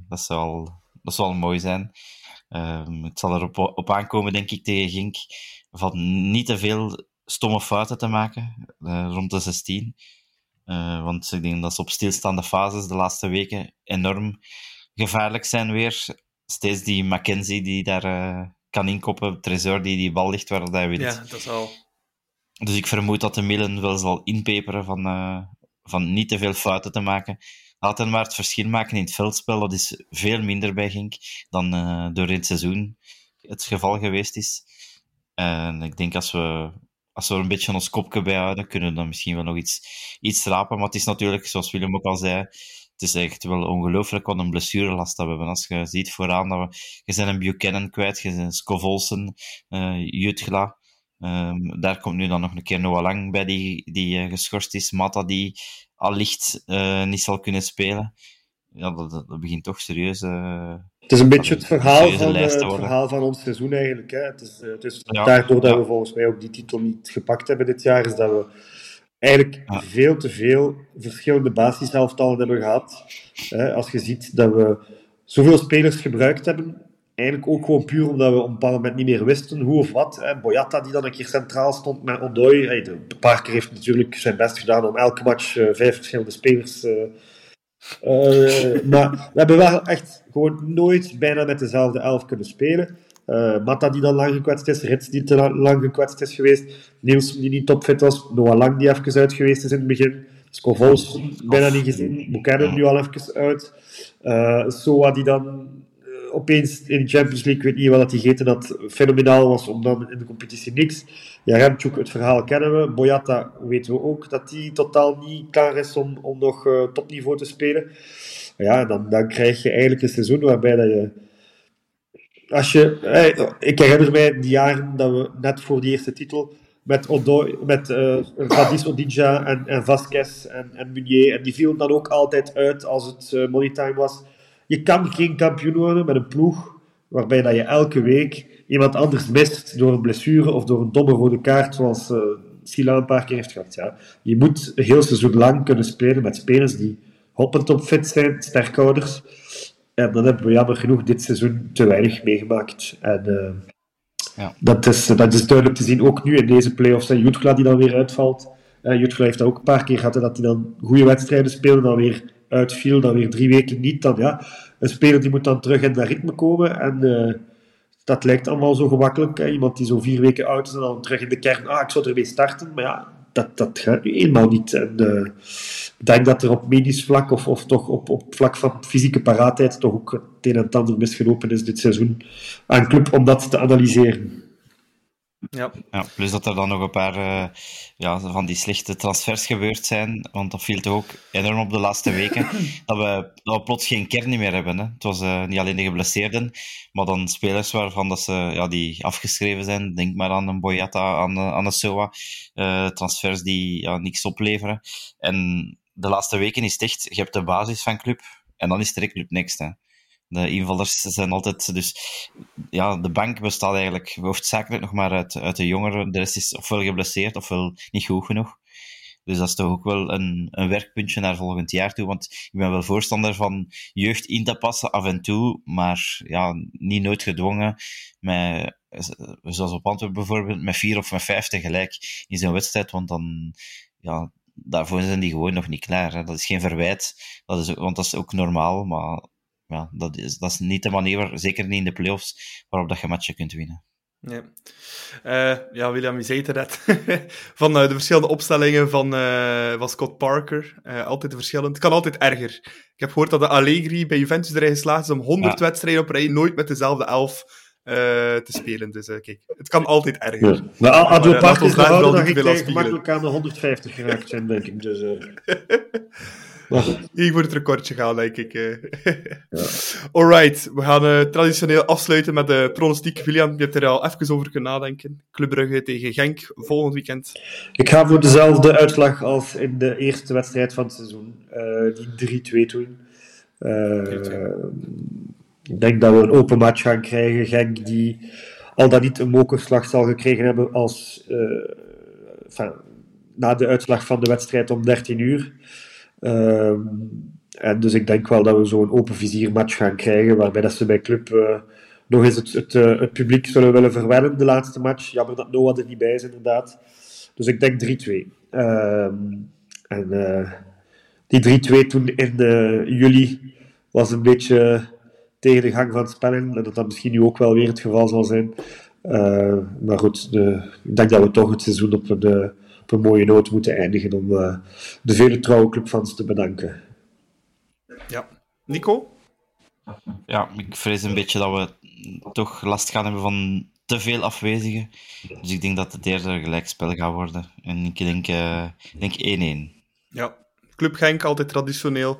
dat, zal, dat zal mooi zijn. Um, het zal erop op aankomen, denk ik, tegen Gink, van niet te veel stomme fouten te maken uh, rond de 16. Uh, eh, want ik denk dat ze op stilstaande fases de laatste weken enorm gevaarlijk zijn weer. Steeds die Mackenzie die daar uh, kan inkoppen, Tresor die die bal ligt waar hij weet. Ja, dat is al. Dus ik vermoed dat de Millen wel zal inpeperen van, van niet te veel fouten te maken laat hen maar het verschil maken in het veldspel. Dat is veel minder bij Gink dan door in het seizoen het geval geweest is. En ik denk als we, als we een beetje ons kopje bij houden, kunnen we dan misschien wel nog iets, iets rapen. Maar het is natuurlijk, zoals Willem ook al zei, het is echt wel ongelooflijk wat een blessurelast dat we hebben. Als je ziet vooraan dat we... Je bent een Buchanan kwijt, je bent Scovolsen, uh, Jutgla. Um, daar komt nu dan nog een keer Noah Lang bij die, die uh, geschorst is. Mata die allicht uh, niet zal kunnen spelen. Ja, dat, dat, begint toch serieus. Uh, het is een beetje het verhaal, van, het verhaal van ons seizoen eigenlijk. Hè. Het is, het is ja, daardoor dat we volgens mij ook die titel niet gepakt hebben dit jaar, is dat we eigenlijk veel te veel verschillende basishelftallen hebben gehad. Hè. Als je ziet dat we zoveel spelers gebruikt hebben, eigenlijk ook gewoon puur omdat we op een bepaald moment niet meer wisten hoe of wat. Hè. Boyata, die dan een keer centraal stond met. Hey, de Parker heeft natuurlijk zijn best gedaan om elke match uh, vijf verschillende spelers... Uh, uh, maar we hebben wel echt gewoon nooit bijna met dezelfde elf kunnen spelen. Uh, Mata die dan lang gekwetst is, Rits die te lang gekwetst is geweest, Niels die niet topfit was, Noah Lang die even uit geweest is in het begin, Scovols bijna niet gezien, Buchanan nu al even uit, uh, Soa die dan opeens in de Champions League, weet niet wat hij gegeten had, fenomenaal was, om dan in de competitie niks. Ja, Remchuk, het verhaal kennen we. Boyata weten we ook dat hij totaal niet klaar is om, om nog uh, topniveau te spelen. Ja, dan, dan krijg je eigenlijk een seizoen waarbij dat je... Als je eh, ik herinner mij die jaren dat we net voor die eerste titel met, Odo, met uh, Vadis Odija en, en Vasquez en, en Munier, en die vielen dan ook altijd uit als het uh, money time was. Je kan geen kampioen worden met een ploeg waarbij dat je elke week iemand anders mist door een blessure of door een domme rode kaart, zoals uh, Sila een paar keer heeft gehad. Ja. Je moet een heel seizoen lang kunnen spelen met spelers die hoppend op fit zijn, sterkouders. En dan hebben we jammer genoeg dit seizoen te weinig meegemaakt. En uh, ja. dat, is, dat is duidelijk te zien, ook nu in deze play-offs. Jutgla die dan weer uitvalt. Uh, Jutgla heeft dat ook een paar keer gehad, dat hij dan goede wedstrijden speelde, dan weer uitviel, dan weer drie weken niet. Dan, ja, een speler die moet dan terug in dat ritme komen. En uh, dat lijkt allemaal zo gemakkelijk. Hè? Iemand die zo vier weken oud is en dan terug in de kern. Ah, ik zou ermee starten. Maar ja, dat, dat gaat nu eenmaal niet. En uh, ik denk dat er op medisch vlak of, of toch op, op vlak van fysieke paraatheid toch ook het een en ander misgelopen is dit seizoen aan club om dat te analyseren. Ja. ja. Plus dat er dan nog een paar uh, ja, van die slechte transfers gebeurd zijn. Want dat viel toch ook enorm op de laatste weken. dat, we, dat we plots geen kern meer hebben. Hè. Het was uh, niet alleen de geblesseerden, maar dan spelers waarvan dat ze, ja, die afgeschreven zijn. Denk maar aan een Boyata, aan, aan een Soa. Uh, transfers die ja, niks opleveren. En de laatste weken is het echt, je hebt de basis van club. En dan is direct club next. Hè. De invallers zijn altijd... Dus ja, de bank bestaat eigenlijk hoofdzakelijk nog maar uit, uit de jongeren. De rest is ofwel geblesseerd ofwel niet goed genoeg. Dus dat is toch ook wel een, een werkpuntje naar volgend jaar toe. Want ik ben wel voorstander van jeugd in te passen af en toe, maar ja, niet nooit gedwongen. Met, zoals op Antwerpen bijvoorbeeld, met vier of met vijf tegelijk in zo'n wedstrijd. Want dan, ja, daarvoor zijn die gewoon nog niet klaar. Hè. Dat is geen verwijt, dat is, want dat is ook normaal, maar ja, dat, is, dat is niet de manier, waar, zeker niet in de playoffs, waarop dat je matchen kunt winnen. Ja. Uh, ja, William, je zei het net. van uh, de verschillende opstellingen van, uh, van Scott Parker. altijd verschillend. Het kan altijd erger. Ik heb gehoord dat de Allegri bij Juventus erin geslaagd is om 100 ja. wedstrijden op rij nooit met dezelfde elf te spelen. Dus kijk, het kan altijd erger. Ja. Maar Adjo Parker is gehouden, dan ik gemakkelijk aan de 150 geraakt zijn, denk ik. Dus, Hier wordt het recordje gaan, denk ik. ja. Alright, we gaan uh, traditioneel afsluiten met de pronostiek. William, je hebt er al even over kunnen nadenken. Club Brugge tegen Genk, volgend weekend. Ik ga voor dezelfde uitslag als in de eerste wedstrijd van het seizoen. Uh, die 3-2 doen. Uh, ik denk dat we een open match gaan krijgen. Genk die al dan niet een mokerslag zal gekregen hebben als, enfin, na de uitslag van de wedstrijd om 13 uur. Uh, en dus ik denk wel dat we zo'n open viziermatch gaan krijgen, waarbij dat ze bij Club uh, nog eens het, het, uh, het, publiek zullen willen verwennen, de laatste match. Jammer dat Noah er niet bij is, inderdaad. Dus ik denk 3-2. Uh, en eh, die 3-2 toen in juli was een beetje tegen de gang van het spel. En dat dat misschien nu ook wel weer het geval zal zijn. maar goed, ik denk dat we toch het seizoen op op een mooie noot moeten eindigen om uh, de vele trouwe clubfans te bedanken. Ja. Nico? Ja, ik vrees een beetje dat we toch last gaan hebben van te veel afwezigen. Dus ik denk dat het eerder gelijkspel gaat worden. En ik denk, uh, denk 1-1. Ja, Club Genk altijd traditioneel.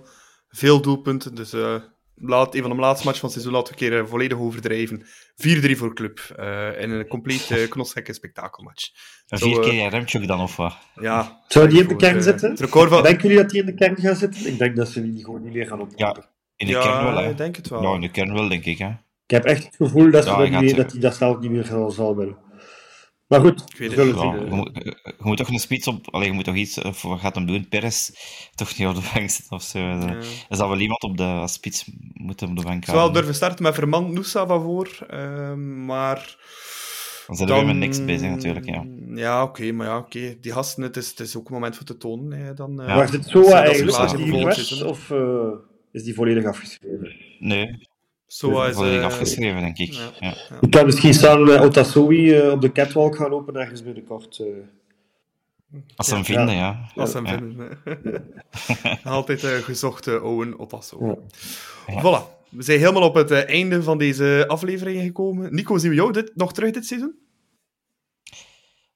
Veel doelpunten, dus uh, laat, een van de laatste match van het seizoen laten we een keer uh, volledig overdrijven. 4-3 voor Club. Uh, in een compleet uh, knosgekke spektakelmatch. Een vier keer uh, Remchuk dan, of wat? Ja. Zou die in de kern zitten? Van... Denken jullie dat die in de kern gaan zitten? Ik denk dat ze die gewoon niet meer gaan opnemen. Ja, in de ja, kern wel, hè. ik denk het wel. Ja, in de kern wel, denk ik, hè. Ik heb echt het gevoel dat, ze ja, dat, hij dat zelf niet meer gaan zal willen. Maar goed, ik weet het, ja, je, moet, je, moet, toch een spits op... Allee, je moet toch iets... Of wat gaat hem doen? Peres? Toch niet op de bank zitten of zo. Ja. Er zal wel iemand op de spits moeten op de bank. Ik zou durven starten met Vermand Noosa van voor. Uh, maar... Dan zijn we weer met niks bezig natuurlijk, ja. Ja, oké, okay, maar ja, oké. Okay. Die gasten, het is, het is ook een moment voor te tonen. Hè. Dan, uh, ja. Maar is het zo eigenlijk? Is die of uh, is die volledig afgeschreven? Nee. Zo is, volledig uh, afgeschreven, denk ik. Ja. Ja. Ja. Ik kan misschien samen met Otasowi op de catwalk gaan lopen ergens binnenkort. Als ze hem vinden, ja. Als ze hem vinden. Altijd gezochte Owen Otasowi. Voilà. We zijn helemaal op het einde van deze aflevering gekomen. Nico, zien we jou dit, nog terug dit seizoen?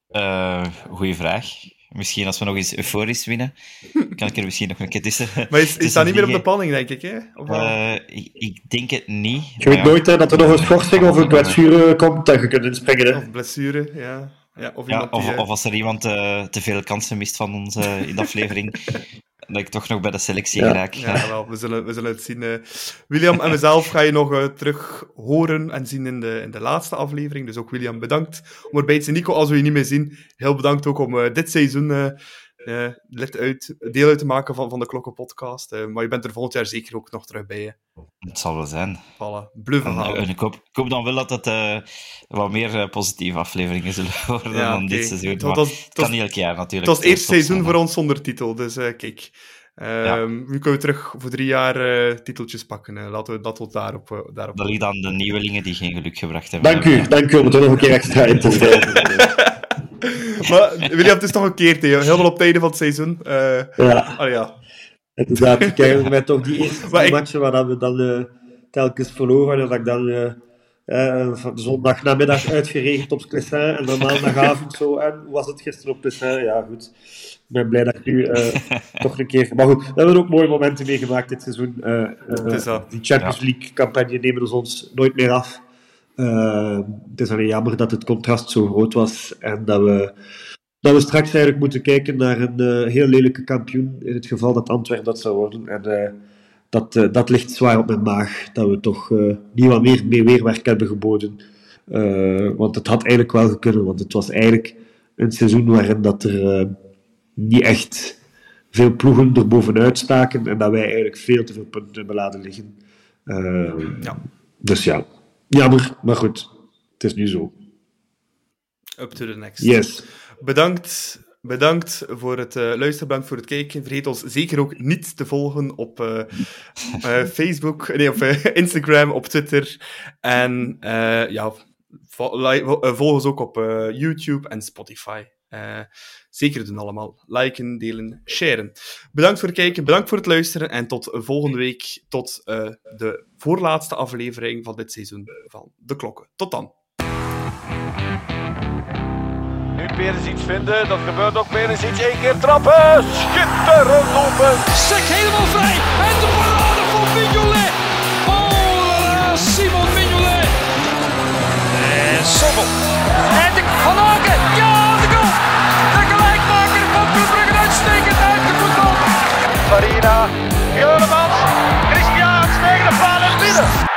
Uh, goeie vraag. Misschien als we nog eens euforisch winnen, kan ik er misschien nog een keer tussen. Maar is, is dat niet meer op de planning, denk ik? Hè? Of uh, ik, ik, denk het niet. Je weet ja. nooit hè, dat er nog een schorsing of een blessure komt dat je kunt inspringen. Hè? Of blessure, ja. Ja, of, ja, of, die, of, als er iemand uh, te veel kansen mist van ons in de aflevering, dat ik toch nog bij de selectie ja. raak. Ja, ja wel, we, zullen, we zullen het zien. Uh, William en mezelf ga je nog uh, terug horen en zien in de, in de laatste aflevering. Dus ook William, bedankt om erbij te zijn. Nico, als we je niet meer zien, heel bedankt ook om uh, dit seizoen lid uit, deel uit te maken van, van de Klokken podcast. maar je bent er volgend jaar zeker ook nog terug bij. Hè. Het zal wel zijn. Voilà, bluffen en, en ik, hoop, ik hoop dan wel dat het wat meer positieve afleveringen zullen worden ja, dan okay. dit seizoen. Het was, kan niet elk jaar natuurlijk. Het was het eerste seizoen voor ons zonder titel, dus kijk... Uh, ja. Nu kunnen we terug voor drie jaar uh, titeltjes pakken. Uh, laten we dat tot daarop, uh, daarop. Dat ligt aan de nieuwelingen die geen geluk gebracht hebben. Dank u, dank u om het nog een keer extra in te schrijven. maar William, het is toch een keer tegen, helemaal op het einde van het seizoen. ja. Oh, ja. Inderdaad, we krijgen met toch die eerste ik... matchen waar we dan telkens verloren en dat ik dan van zondag namiddag uitgeregend op Clessin en dan maandagavond zo. En hoe was het gisteren op Clessin? Ja, goed. Ik ben blij dat ik nu uh, toch een keer... Maar goed, we hebben ook mooie momenten meegemaakt dit seizoen. Uh, uh, die Champions League-campagne nemen ze ons nooit meer af. Het is alleen jammer dat het contrast zo groot was en dat we, dat we straks eigenlijk moeten kijken naar een heel lelijke kampioen, in het geval dat Antwerpen dat zou worden. En dat, dat ligt zwaar op mijn maag, dat we toch niet wat meer mee weerwerk hebben geboden. want het had eigenlijk wel gekund, want het was eigenlijk een seizoen waarin dat er niet echt veel ploegen er bovenuit staken en dat wij eigenlijk veel te veel punten hebben laten liggen. Ja. Dus ja, jammer, maar goed, het is nu zo. Up to the next. Yes. Bedankt bedankt voor het uh, luisteren, bedankt voor het kijken. Vergeet ons zeker ook niet te volgen op uh, uh, Facebook, nee, op Instagram, op Twitter. En ja, volg ons ook op YouTube en Spotify. Zeker doen allemaal. Liken, delen, sharen. Bedankt voor het kijken, bedankt voor het luisteren. En tot volgende week, tot de voorlaatste aflevering van dit seizoen van De Klokken. Tot dan. weer eens iets vinden. Dat gebeurt ook weer eens iets. Eén keer trappen. Schitterend open. Sek helemaal vrij. En de parade van Mignolet. Oh, Simon Mignolet. En Sommel. En de Van Aken. Ja, uitstekend uitgevoetbald. Farina, Juremans, Christian, de paal binnen.